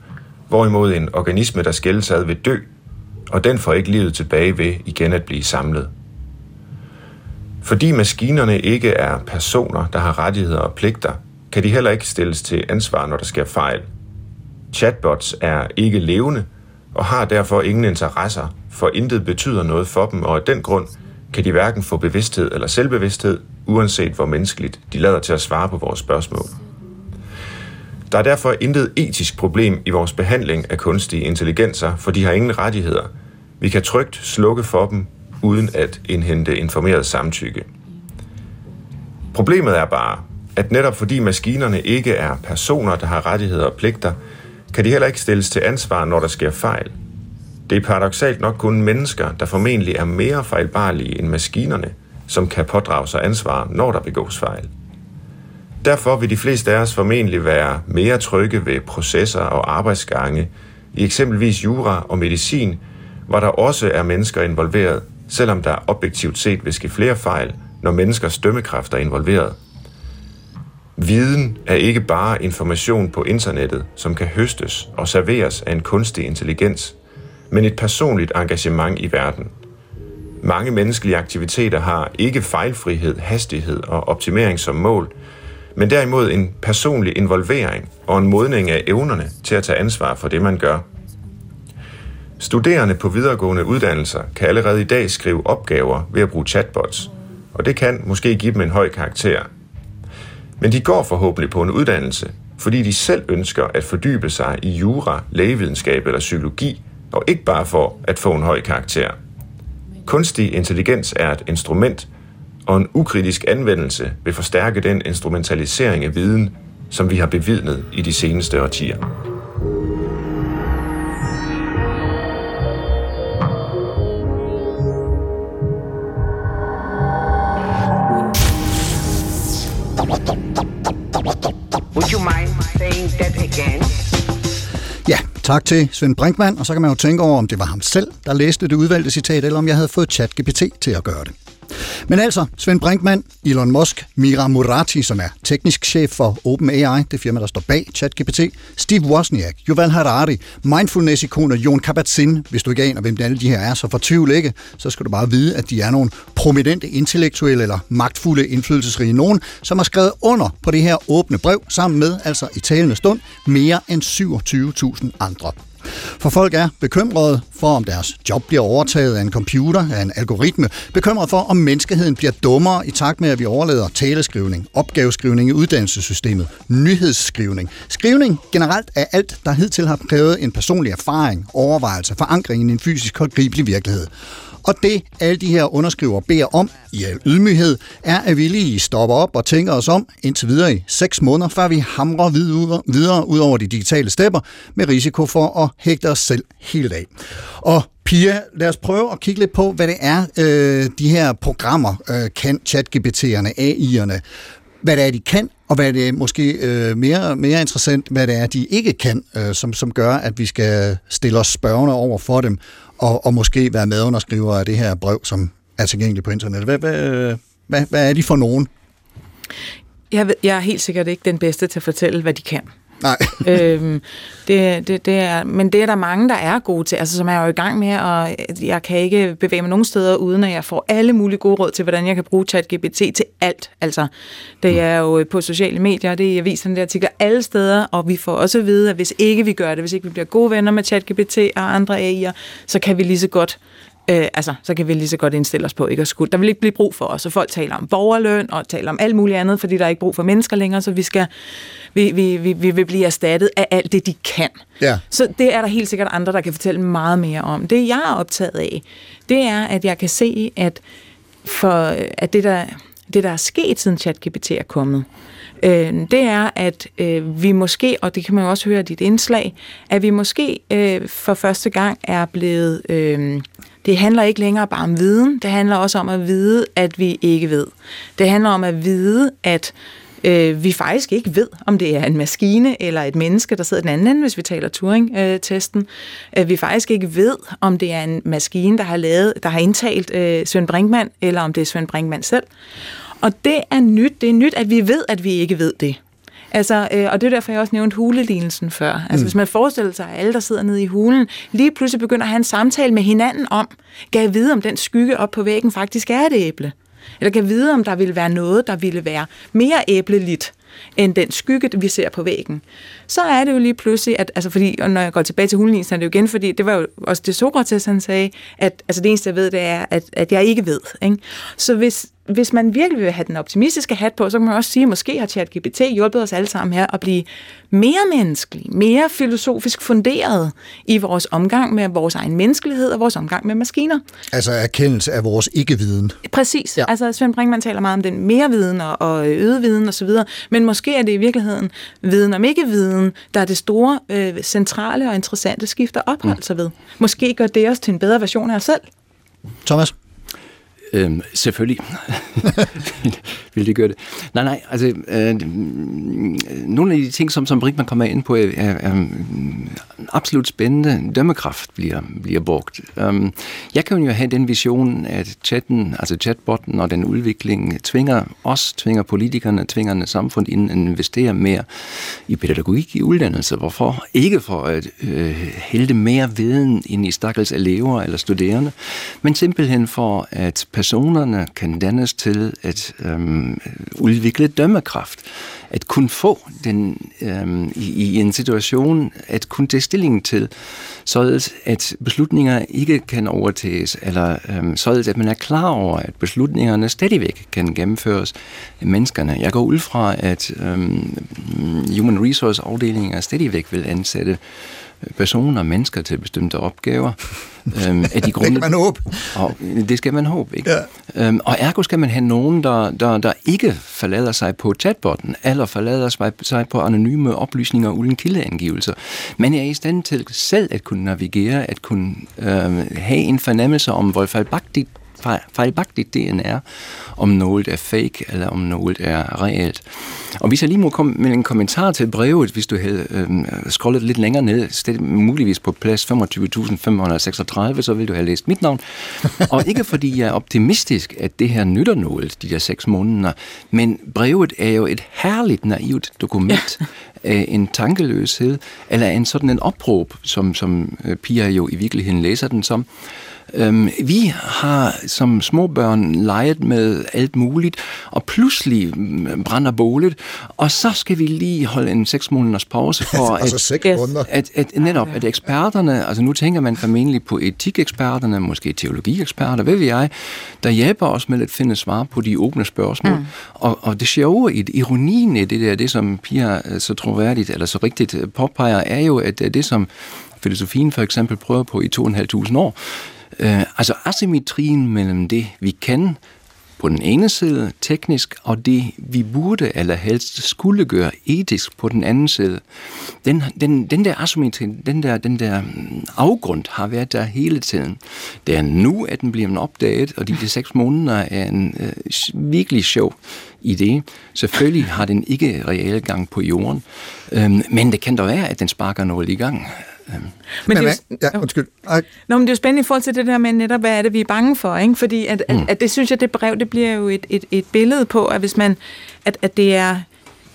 P: hvorimod en organisme, der skældes ad, vil dø, og den får ikke livet tilbage ved igen at blive samlet. Fordi maskinerne ikke er personer, der har rettigheder og pligter, kan de heller ikke stilles til ansvar, når der sker fejl. Chatbots er ikke levende og har derfor ingen interesser, for intet betyder noget for dem, og af den grund kan de hverken få bevidsthed eller selvbevidsthed, uanset hvor menneskeligt de lader til at svare på vores spørgsmål. Der er derfor intet etisk problem i vores behandling af kunstige intelligenser, for de har ingen rettigheder. Vi kan trygt slukke for dem, uden at indhente informeret samtykke. Problemet er bare, at netop fordi maskinerne ikke er personer, der har rettigheder og pligter, kan de heller ikke stilles til ansvar, når der sker fejl. Det er paradoxalt nok kun mennesker, der formentlig er mere fejlbarlige end maskinerne, som kan pådrage sig ansvar, når der begås fejl. Derfor vil de fleste af os formentlig være mere trygge ved processer og arbejdsgange i eksempelvis jura og medicin, hvor der også er mennesker involveret, selvom der objektivt set vil ske flere fejl, når menneskers dømmekræfter er involveret. Viden er ikke bare information på internettet, som kan høstes og serveres af en kunstig intelligens, men et personligt engagement i verden. Mange menneskelige aktiviteter har ikke fejlfrihed, hastighed og optimering som mål, men derimod en personlig involvering og en modning af evnerne til at tage ansvar for det, man gør. Studerende på videregående uddannelser kan allerede i dag skrive opgaver ved at bruge chatbots, og det kan måske give dem en høj karakter. Men de går forhåbentlig på en uddannelse, fordi de selv ønsker at fordybe sig i jura, lægevidenskab eller psykologi, og ikke bare for at få en høj karakter. Kunstig intelligens er et instrument, og en ukritisk anvendelse vil forstærke den instrumentalisering af viden, som vi har bevidnet i de seneste årtier.
Q: Would you mind saying that again?
A: Ja, tak til Svend Brinkmann, og så kan man jo tænke over, om det var ham selv, der læste det udvalgte citat, eller om jeg havde fået ChatGPT til at gøre det. Men altså, Svend Brinkmann, Elon Musk, Mira Murati, som er teknisk chef for OpenAI, det firma, der står bag ChatGPT, Steve Wozniak, Yuval Harari, mindfulness-ikoner Jon Kabat-Zinn, hvis du ikke aner, hvem alle de her er, så fortvivl ikke, så skal du bare vide, at de er nogle prominente intellektuelle eller magtfulde indflydelsesrige nogen, som har skrevet under på det her åbne brev, sammen med, altså i talende stund, mere end 27.000 andre. For folk er bekymrede for, om deres job bliver overtaget af en computer, af en algoritme. Bekymrede for, om menneskeheden bliver dummere i takt med, at vi overlader taleskrivning, opgaveskrivning i uddannelsessystemet, nyhedsskrivning. Skrivning generelt er alt, der hidtil har krævet en personlig erfaring, overvejelse, forankring i en fysisk og gribelig virkelighed. Og det, alle de her underskriver beder om, i al ydmyghed, er, at vi lige stopper op og tænker os om indtil videre i seks måneder, før vi hamrer videre, ud over de digitale stepper, med risiko for at hægte os selv helt af. Og Pia, lad os prøve at kigge lidt på, hvad det er, øh, de her programmer øh, kan, ChatGPT'erne, AI'erne, hvad det er, de kan, og hvad det er måske øh, mere, mere interessant, hvad det er, de ikke kan, øh, som, som gør, at vi skal stille os spørgende over for dem, og, og måske være medunderskriver af det her brev, som er tilgængeligt på internettet. Hvad, hvad, hvad, hvad er de for nogen?
C: Jeg, ved, jeg er helt sikkert ikke den bedste til at fortælle, hvad de kan.
A: Nej.
C: øhm, det, det, det er, men det er der mange, der er gode til, altså som er jo i gang med, og jeg kan ikke bevæge mig nogen steder, uden at jeg får alle mulige gode råd til, hvordan jeg kan bruge ChatGPT til alt. Altså, det er jo på sociale medier, det er i aviserne, det er artikler alle steder, og vi får også at vide, at hvis ikke vi gør det, hvis ikke vi bliver gode venner med ChatGPT og andre AI'er, så kan vi lige så godt Øh, altså, så kan vi lige så godt indstille os på ikke at skulle. Der vil ikke blive brug for os, og folk taler om borgerløn og taler om alt muligt andet, fordi der er ikke brug for mennesker længere, så vi skal vi, vi, vi, vi vil blive erstattet af alt det, de kan.
A: Ja.
C: Så det er der helt sikkert andre, der kan fortælle meget mere om. Det, jeg er optaget af, det er, at jeg kan se, at for at det der det, der er sket siden ChatGPT er kommet, øh, det er, at øh, vi måske, og det kan man jo også høre i dit indslag, at vi måske øh, for første gang er blevet... Øh, det handler ikke længere bare om viden, det handler også om at vide, at vi ikke ved. Det handler om at vide, at øh, vi faktisk ikke ved, om det er en maskine eller et menneske, der sidder den anden ende, hvis vi taler Turing-testen. Øh, vi faktisk ikke ved, om det er en maskine, der har, lavet, der har indtalt øh, Svend Brinkmann, eller om det er Svend Brinkmann selv. Og det er nyt. Det er nyt, at vi ved, at vi ikke ved det. Altså, øh, og det er derfor, jeg også nævnte hulelignelsen før. Altså, mm. hvis man forestiller sig, at alle, der sidder nede i hulen, lige pludselig begynder at have en samtale med hinanden om, kan jeg vide, om den skygge op på væggen faktisk er et æble? Eller kan jeg vide, om der ville være noget, der ville være mere æbleligt end den skygge, vi ser på væggen. Så er det jo lige pludselig, at, altså fordi, og når jeg går tilbage til hulelignelsen, er det jo igen, fordi det var jo også det Sokrates, han sagde, at altså det eneste, jeg ved, det er, at, at jeg ikke ved. Ikke? Så hvis, hvis man virkelig vil have den optimistiske hat på, så kan man også sige, at måske har ChatGPT hjulpet os alle sammen her at blive mere menneskelige, mere filosofisk funderet i vores omgang med vores egen menneskelighed og vores omgang med maskiner.
A: Altså erkendelse af vores ikke-viden.
C: Præcis. Ja. Altså Svend Brinkmann taler meget om den mere viden og, og øget viden osv., men måske er det i virkeligheden viden om ikke-viden, der er det store, øh, centrale og interessante skift at opholde sig ved. Måske gør det os til en bedre version af os selv.
A: Thomas?
D: Øhm, selvfølgelig vil det gøre det. Nej, nej, altså øh, nogle af de ting, som, som Brinkmann kommer ind på, er, er, er mm, absolut spændende. Dømmekraft bliver, bliver brugt. Øhm, jeg kan jo have den vision, at chatten, altså chatbotten og den udvikling tvinger os, tvinger politikerne, tvinger samfundet ind at investere mere i pædagogik i uddannelse. Hvorfor? Ikke for at øh, hælde mere viden ind i stakkels elever eller studerende, men simpelthen for at personerne kan dannes til at øhm, udvikle dømmekraft. At kunne få den øhm, i, i en situation, at kunne tage stilling til, således at beslutninger ikke kan overtages, eller øhm, således at man er klar over, at beslutningerne stadigvæk kan gennemføres af menneskerne. Jeg går ud fra, at øhm, Human Resource afdelingen stadigvæk vil ansætte personer, mennesker til bestemte opgaver.
A: øhm, af de grunde, det man håbe.
D: Og det skal man håbe, ikke? Ja. Øhm, og ergo skal man have nogen, der, der, der ikke forlader sig på chatbotten, eller forlader sig på anonyme oplysninger uden kildeangivelser. Man er i stand til selv at kunne navigere, at kunne øhm, have en fornemmelse om, hvor fejlbagtigt fejlbagtigt DNA, om noget er fake, eller om noget er reelt. Og hvis jeg lige må komme med en kommentar til brevet, hvis du havde øh, scrollet lidt længere ned, sted, muligvis på plads 25.536, så vil du have læst mit navn. Og ikke fordi jeg er optimistisk, at det her nytter noget, de der seks måneder, men brevet er jo et herligt naivt dokument af en tankeløshed, eller en sådan en opråb, som, som øh, Pia jo i virkeligheden læser den som, Øhm, vi har som små børn leget med alt muligt, og pludselig mm, brænder bålet, og så skal vi lige holde en seks måneders pause for
A: altså
D: at,
A: seks måneder.
D: at, at, netop, at eksperterne, altså nu tænker man formentlig på etikeksperterne, måske teologieksperter, hvad ved jeg, der hjælper os med at finde svar på de åbne spørgsmål. Mm. Og, og det sjove, i ironien i det der, det som Pia øh, så troværdigt, eller så rigtigt øh, påpeger, er jo, at det som filosofien for eksempel prøver på i to og en halv tusind år, Øh, altså asymmetrien mellem det, vi kan på den ene side teknisk, og det vi burde eller helst skulle gøre etisk på den anden side. Den, den, den der asymmetri, den der, den der mm, afgrund har været der hele tiden. Det er nu, at den bliver opdaget, og de, de seks måneder er en øh, virkelig sjov idé. Selvfølgelig har den ikke reelle gang på jorden, øh, men det kan da være, at den sparker noget i gang.
A: Men, men det er, ja, undskyld. Ej.
C: Nå, men det er jo spændende i forhold til det der med netop, hvad er det, vi er bange for, ikke? Fordi at, mm. at, at det synes jeg, det brev, det bliver jo et, et, et billede på, at hvis man, at, at det er,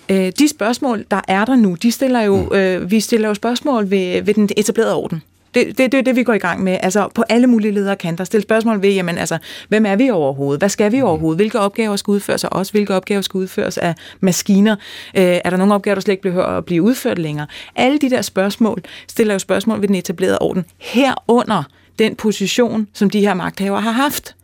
C: øh, de spørgsmål, der er der nu, de stiller jo, mm. øh, vi stiller jo spørgsmål ved, ved den etablerede orden. Det, det, det er det, vi går i gang med. Altså på alle mulige ledere kanter. Stille spørgsmål ved, jamen altså, hvem er vi overhovedet? Hvad skal vi overhovedet? Hvilke opgaver skal udføres af os? Hvilke opgaver skal udføres af maskiner? Øh, er der nogle opgaver, der slet ikke behøver at blive udført længere? Alle de der spørgsmål stiller jo spørgsmål ved den etablerede orden. Herunder den position, som de her magthavere har haft.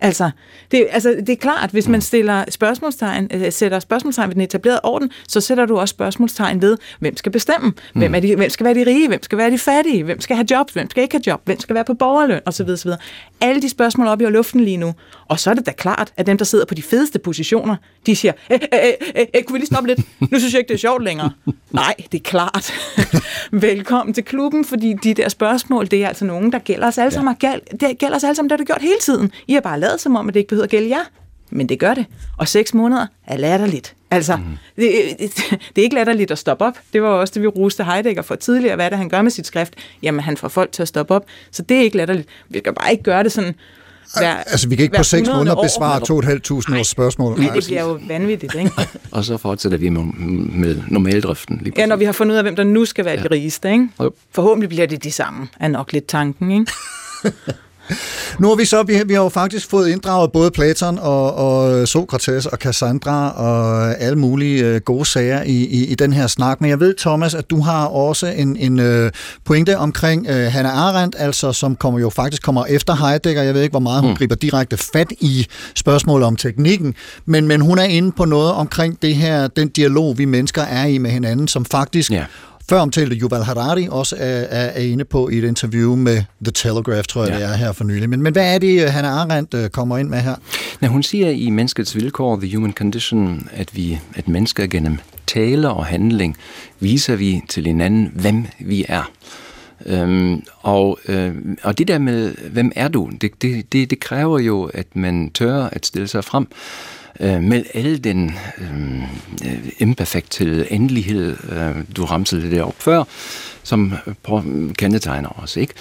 C: Altså det, altså, det er klart, hvis man stiller spørgsmålstegn, øh, sætter spørgsmålstegn ved den etablerede orden, så sætter du også spørgsmålstegn ved, hvem skal bestemme? Hvem, er de, hvem skal være de rige? Hvem skal være de fattige? Hvem skal have jobs? Hvem skal ikke have job? Hvem skal være på borgerløn? Og så videre, så videre. Alle de spørgsmål oppe i luften lige nu. Og så er det da klart, at dem, der sidder på de fedeste positioner, de siger, æ, æ, æ, æ, kunne vi lige stoppe lidt? Nu synes jeg ikke, det er sjovt længere. Nej, det er klart. Velkommen til klubben, fordi de der spørgsmål, det er altså nogen, der gælder os alle sammen. Ja. Det gælder os alle sammen, det har det gjort hele tiden. I har bare lavet som om, at det ikke behøver at gælde jer. Men det gør det. Og seks måneder er latterligt. Altså, mm. det, det, det er ikke latterligt at stoppe op. Det var også det, vi roste Heidegger for tidligere. Hvad er det, han gør med sit skrift? Jamen, han får folk til at stoppe op. Så det er ikke latterligt. Vi skal bare ikke gøre det sådan
A: hver, altså, vi kan ikke på seks måneder besvare 2.500 års spørgsmål.
C: Nej, det bliver jo vanvittigt, ikke?
D: og så fortsætter vi med, med normaldriften.
C: Lige ja, når vi har fundet ud af, hvem der nu skal være ja. de rigeste, ikke? Forhåbentlig bliver det de samme, er nok lidt tanken, ikke?
A: Nu har vi så, vi, vi har jo faktisk fået inddraget både Platon og, og Sokrates og Cassandra og alle mulige øh, gode sager i, i, i den her snak. Men jeg ved, Thomas, at du har også en, en øh, pointe omkring øh, Hannah Arendt, altså som kommer jo faktisk kommer efter Heidegger. Jeg ved ikke, hvor meget hun mm. griber direkte fat i spørgsmålet om teknikken, men, men hun er inde på noget omkring det her, den dialog, vi mennesker er i med hinanden, som faktisk ja før omtalte Yuval Harari også er, er, inde på i et interview med The Telegraph, tror jeg ja. det er her for nylig. Men, men hvad er det, han Arendt øh, kommer ind med her?
D: Ja, hun siger i Menneskets Vilkår, The Human Condition, at vi, at mennesker gennem tale og handling viser vi til hinanden, hvem vi er. Øhm, og, øh, og det der med, hvem er du, det, det, det, det kræver jo, at man tør at stille sig frem øh, med al den øh, imperfekt til endelighed, øh, du ramte det op før, som øh, kendetegner os, ikke?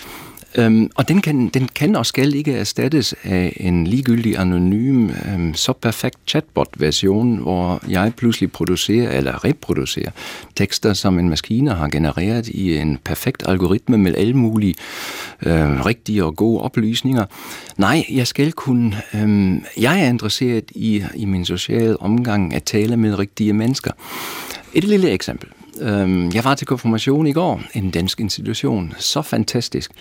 D: Øhm, og den kan, den kan og skal ikke erstattes af en ligegyldig anonym, øhm, så perfekt chatbot-version, hvor jeg pludselig producerer eller reproducerer tekster, som en maskine har genereret i en perfekt algoritme med alle mulige øh, rigtige og gode oplysninger. Nej, jeg skal kunne... Øhm, jeg er interesseret i, i min sociale omgang at tale med rigtige mennesker. Et lille eksempel. Øhm, jeg var til konfirmation i går, en dansk institution. Så fantastisk.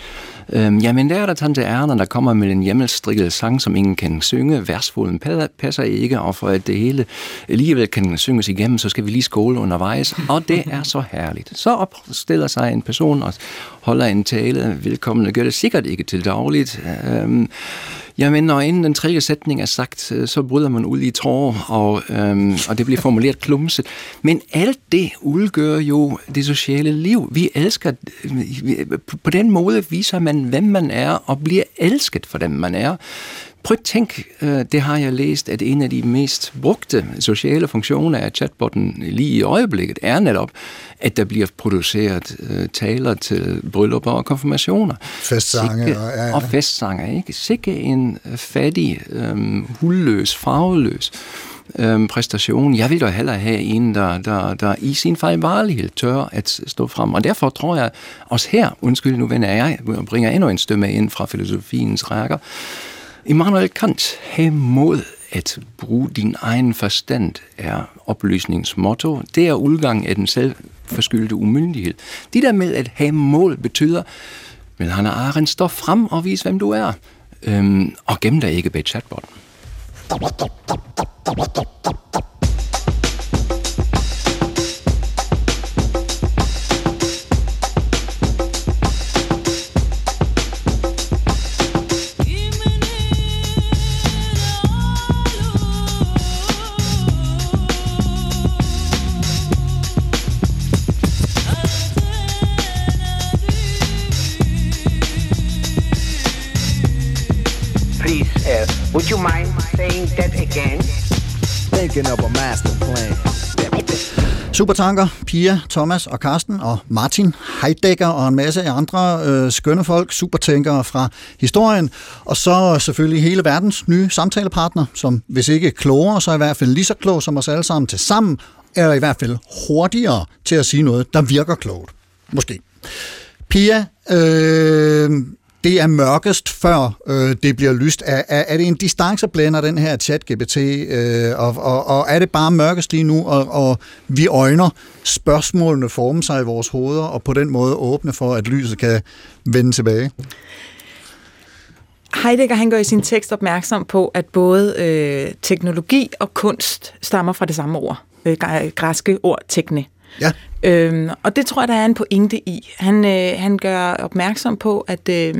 D: Øhm, jamen, der er der tante Erna, der kommer med en hjemmelstrikket sang, som ingen kan synge. Versfoden passer ikke, og for at det hele alligevel kan synges igennem, så skal vi lige skåle undervejs. Og det er så herligt. Så opstiller sig en person og holder en tale. Velkommen, gør det sikkert ikke til dagligt. Øhm, Jamen, når inden den tredje sætning er sagt, øh, så bryder man ud i tårer, og, øhm, og det bliver formuleret klumset. Men alt det udgør jo det sociale liv. Vi elsker, øh, på den måde viser man, hvem man er, og bliver elsket for dem, man er. Prøv at tænk, øh, det har jeg læst, at en af de mest brugte sociale funktioner af chatbotten lige i øjeblikket er netop, at der bliver produceret øh, taler til bryllupper og konfirmationer.
A: Festsange.
D: Sikke, og, ja, ja. og festsange, ikke? Sikke en fattig, øhm, hulløs, farveløs øhm, præstation. Jeg vil jo hellere have en, der, der, der i sin fejlbarlighed tør at stå frem. Og derfor tror jeg også her, undskyld nu vender jeg, bringer endnu en stemme ind fra filosofiens rækker, Immanuel Kant, have mod at bruge din egen forstand er oplysningsmotto. Det er udgang af den selvforskyldte umyndighed. Det der med at have mål betyder, men han er Arendt, stå frem og vis, hvem du er. Øhm, og gem dig ikke bag chatbotten.
R: Master plan.
A: Supertanker, Pia, Thomas og Karsten og Martin Heidegger og en masse andre øh, skønne folk, supertænkere fra historien. Og så selvfølgelig hele verdens nye samtalepartner, som hvis ikke klogere, så i hvert fald lige så klog som os alle sammen til sammen, er i hvert fald hurtigere til at sige noget, der virker klogt. Måske. Pia, øh, det er mørkest, før øh, det bliver lyst. Er, er, er det en distanceblænder, den her chat-GPT, øh, og, og, og er det bare mørkest lige nu, og, og vi øjner spørgsmålene forme sig i vores hoveder, og på den måde åbne for, at lyset kan vende tilbage?
C: Heidegger han gør i sin tekst opmærksom på, at både øh, teknologi og kunst stammer fra det samme ord, øh, græske ord tekne.
A: Ja.
C: Øhm, og det tror jeg, der er en pointe i. Han, øh, han gør opmærksom på, at, øh,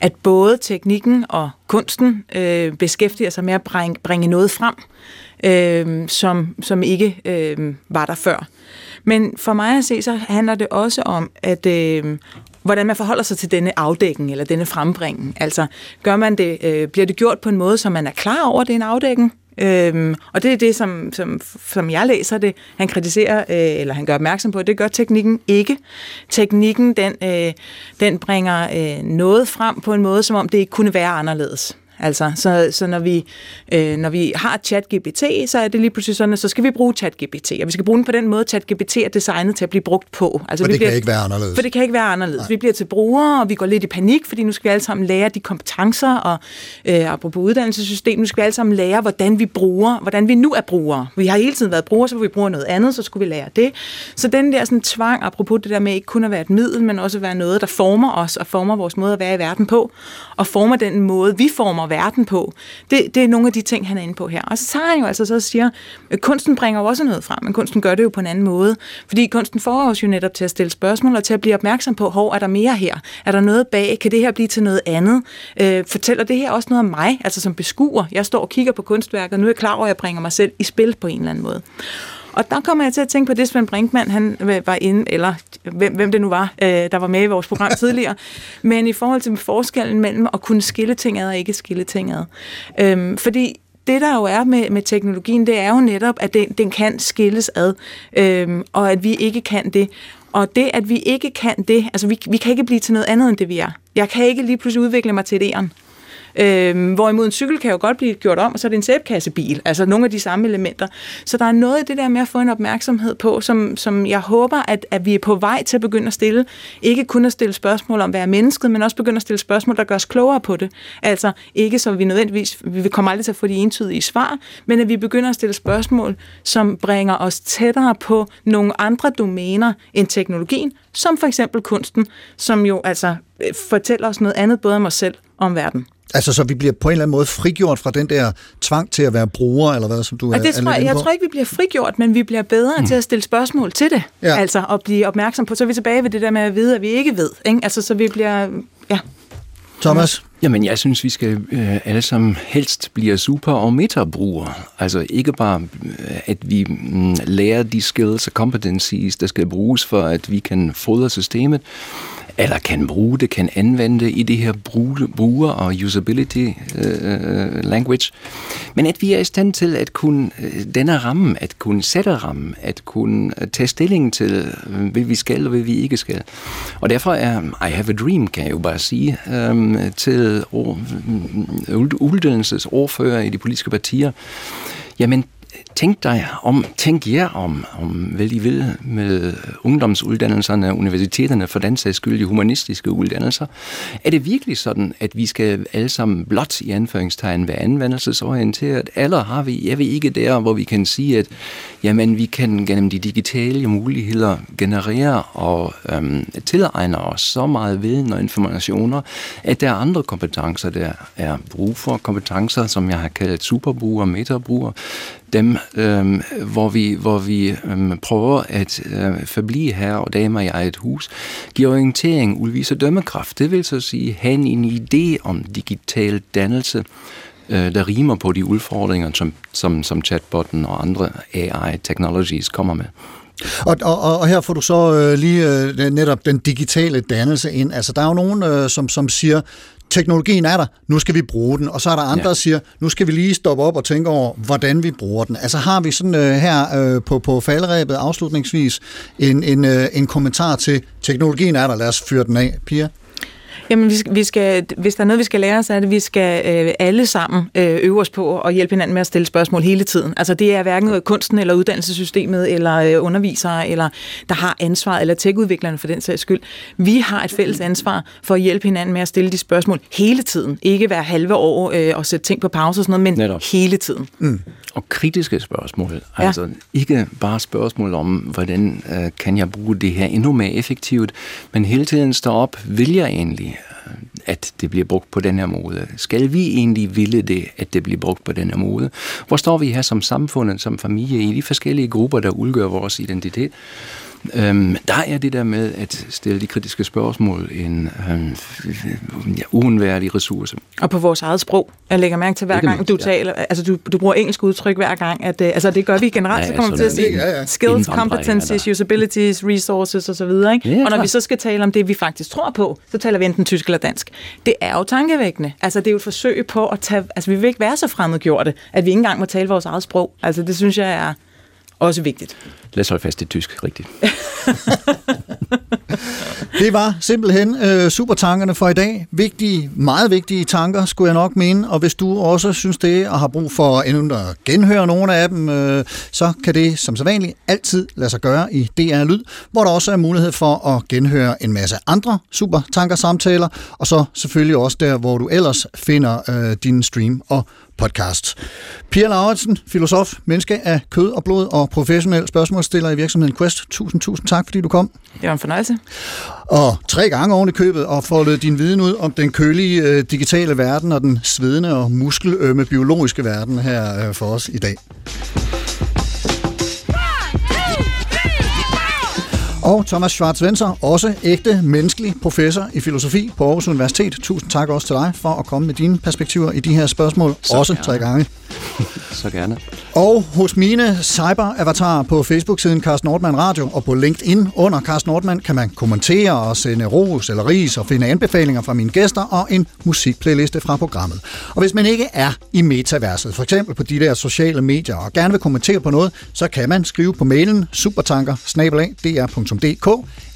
C: at både teknikken og kunsten øh, beskæftiger sig med at bringe, bringe noget frem, øh, som, som ikke øh, var der før. Men for mig at se, så handler det også om, at øh, hvordan man forholder sig til denne afdækning eller denne frembringen. Altså, gør man det, øh, bliver det gjort på en måde, så man er klar over, at det er en afdækning? Øhm, og det er det, som, som, som jeg læser det, han kritiserer, øh, eller han gør opmærksom på, det gør teknikken ikke. Teknikken, den, øh, den bringer øh, noget frem på en måde, som om det ikke kunne være anderledes. Altså, så, så når, vi, øh, når vi har ChatGPT, så er det lige pludselig sådan, at så skal vi bruge ChatGPT, og vi skal bruge den på den måde, ChatGPT er designet til at blive brugt på. Altså,
A: for
C: vi
A: det
C: bliver,
A: kan ikke være anderledes.
C: For det kan ikke være anderledes. Nej. Vi bliver til brugere, og vi går lidt i panik, fordi nu skal vi alle sammen lære de kompetencer, og øh, apropos uddannelsessystem, nu skal vi alle sammen lære, hvordan vi bruger, hvordan vi nu er brugere. Vi har hele tiden været brugere, så vi bruger noget andet, så skulle vi lære det. Så den der sådan tvang, apropos det der med ikke kun at være et middel, men også at være noget, der former os, og former vores måde at være i verden på, og former den måde, vi former verden på. Det, det er nogle af de ting, han er inde på her. Og så tager han jo altså så og siger, at kunsten bringer jo også noget frem, men kunsten gør det jo på en anden måde. Fordi kunsten får os jo netop til at stille spørgsmål og til at blive opmærksom på, hvor er der mere her? Er der noget bag? Kan det her blive til noget andet? Øh, fortæller det her også noget om mig, altså som beskuer? Jeg står og kigger på kunstværket, og nu er jeg klar over, at jeg bringer mig selv i spil på en eller anden måde. Og der kommer jeg til at tænke på det, Svend Brinkmann, han var inde, eller hvem, hvem det nu var, øh, der var med i vores program tidligere, men i forhold til forskellen mellem at kunne skille ting ad og ikke skille ting ad. Øhm, fordi det, der jo er med, med teknologien, det er jo netop, at den, den kan skilles ad, øhm, og at vi ikke kan det. Og det, at vi ikke kan det, altså vi, vi kan ikke blive til noget andet end det, vi er. Jeg kan ikke lige pludselig udvikle mig til et æren. Øhm, hvorimod en cykel kan jo godt blive gjort om, og så er det en sæbkassebil. Altså nogle af de samme elementer. Så der er noget i det der med at få en opmærksomhed på, som, som jeg håber, at, at vi er på vej til at begynde at stille. Ikke kun at stille spørgsmål om, hvad er mennesket, men også begynde at stille spørgsmål, der gør os klogere på det. Altså ikke så vi nødvendigvis, vi kommer aldrig til at få de entydige svar, men at vi begynder at stille spørgsmål, som bringer os tættere på nogle andre domæner end teknologien, som for eksempel kunsten, som jo altså øh, fortæller os noget andet både om os selv om verden.
A: Altså, så vi bliver på en eller anden måde frigjort fra den der tvang til at være bruger, eller hvad, som du
C: er, det tror,
A: er
C: jeg, jeg tror ikke, vi bliver frigjort, men vi bliver bedre mm. til at stille spørgsmål til det.
A: Ja.
C: Altså, at blive opmærksom på. Så er vi tilbage ved det der med at vide, at vi ikke ved. Ikke? Altså, så vi bliver... Ja.
A: Thomas?
D: Jamen, jeg synes, vi skal øh, alle sammen helst blive super- og metabrugere. Altså ikke bare, øh, at vi mm, lærer de skills og competencies, der skal bruges for, at vi kan fodre systemet, eller kan bruge det, kan anvende i det her bruger- og usability uh, language. Men at vi er i stand til at kunne øh, denne ramme, at kunne sætte rammen, at kunne tage stilling til, hvad vi skal og hvad vi ikke skal. Og derfor er I have a dream, kan jeg jo bare sige, um, til uddannelsesordfører i de politiske partier, jamen tænk dig om, tænk jer om, om hvad I vil med ungdomsuddannelserne, universiteterne, for den sags skyld, de humanistiske uddannelser. Er det virkelig sådan, at vi skal alle sammen blot i anføringstegn være anvendelsesorienteret, eller har vi, er vi ikke der, hvor vi kan sige, at jamen, vi kan gennem de digitale muligheder generere og øhm, tilegne os så meget viden og informationer, at der er andre kompetencer, der er brug for, kompetencer, som jeg har kaldt superbrugere og metabrugere, dem, øh, hvor vi, hvor vi øh, prøver at øh, forblive her og damer i eget hus, giver orientering, udviser dømmekraft. Det vil så sige, have en idé om digital dannelse, øh, der rimer på de udfordringer, som, som, som chatbotten og andre AI-technologies kommer med.
A: Og, og, og her får du så øh, lige øh, netop den digitale dannelse ind. Altså, der er jo nogen, øh, som, som siger, teknologien er der, nu skal vi bruge den. Og så er der andre, ja. der siger, nu skal vi lige stoppe op og tænke over, hvordan vi bruger den. Altså har vi sådan øh, her øh, på, på faldrebet afslutningsvis en, en, øh, en kommentar til, teknologien er der, lad os fyre den af. Pia?
C: Jamen, vi skal, vi skal, hvis der er noget, vi skal lære, så er det, at vi skal øh, alle sammen øh, øve os på at hjælpe hinanden med at stille spørgsmål hele tiden. Altså, det er hverken kunsten eller uddannelsessystemet eller øh, undervisere, eller der har ansvar, eller tech-udviklerne for den sags skyld. Vi har et fælles ansvar for at hjælpe hinanden med at stille de spørgsmål hele tiden. Ikke hver halve år øh, og sætte ting på pause og sådan noget, men Netop. hele tiden.
D: Mm og kritiske spørgsmål. Ja. Altså ikke bare spørgsmål om, hvordan øh, kan jeg bruge det her endnu mere effektivt, men hele tiden stå op, vil jeg egentlig? At det bliver brugt på den her måde? Skal vi egentlig ville det, at det bliver brugt på den her måde? Hvor står vi her som samfund, som familie, i de forskellige grupper, der udgør vores identitet? Øhm, der er det der med at stille de kritiske spørgsmål en øhm, ja, uundværlig ressource.
C: Og på vores eget sprog. Jeg lægger mærke til hver gang,
D: mindst,
C: du
D: ja.
C: taler, altså du, du bruger engelsk udtryk hver gang, at, øh, altså det gør vi generelt,
D: Ja,
C: så kommer vi til at sige
D: ja, ja.
C: skills, competencies, usabilities, resources osv. Ikke?
D: Ja,
C: og når vi så skal tale om det, vi faktisk tror på, så taler vi enten tysk eller dansk. Det er jo tankevækkende. Altså det er jo et forsøg på at tage, altså vi vil ikke være så fremmedgjorte, at vi ikke engang må tale vores eget sprog. Altså det synes jeg er også vigtigt.
D: Lad os holde fast i tysk, rigtigt.
A: Det var simpelthen øh, supertankerne for i dag. Vigtige, meget vigtige tanker, skulle jeg nok mene. Og hvis du også synes det, og har brug for endnu at genhøre nogle af dem, øh, så kan det som sædvanligt altid lade sig gøre i DR Lyd, hvor der også er mulighed for at genhøre en masse andre supertanker-samtaler, og så selvfølgelig også der, hvor du ellers finder øh, din stream og podcast. Pia Lauritsen, filosof, menneske af kød og blod og professionel spørgsmålsstiller i virksomheden Quest. Tusind, tusind tak, fordi du kom.
C: Det var en fornøjelse.
A: Og tre gange oven i købet og foldet din viden ud om den kølige øh, digitale verden og den svedende og muskelømme biologiske verden her øh, for os i dag. Og Thomas Schwarz-Wenser, også ægte menneskelig professor i filosofi på Aarhus Universitet. Tusind tak også til dig for at komme med dine perspektiver i de her spørgsmål.
D: Så
A: også
D: gerne.
A: tre gange.
D: Så gerne.
A: Og hos mine cyber-avatarer på Facebook-siden Carsten Nordmann Radio og på LinkedIn under Carsten Nordmann kan man kommentere og sende ros eller ris og finde anbefalinger fra mine gæster og en musikplayliste fra programmet. Og hvis man ikke er i metaverset, for eksempel på de der sociale medier, og gerne vil kommentere på noget, så kan man skrive på mailen supertanker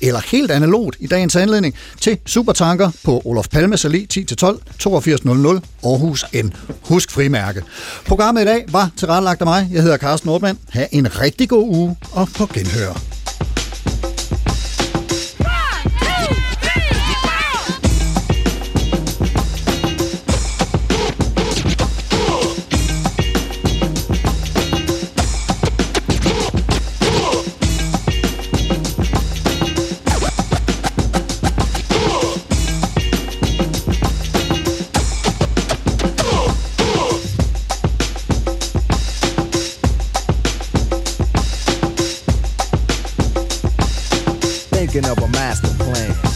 A: eller helt analogt i dagens anledning til Supertanker på Olof Palmes Allé 10-12 8200 Aarhus N. Husk frimærke. Programmet i dag var tilrettelagt af mig. Jeg hedder Carsten Nordmann. Ha' en rigtig god uge og på genhør.
R: Thinking of a master plan.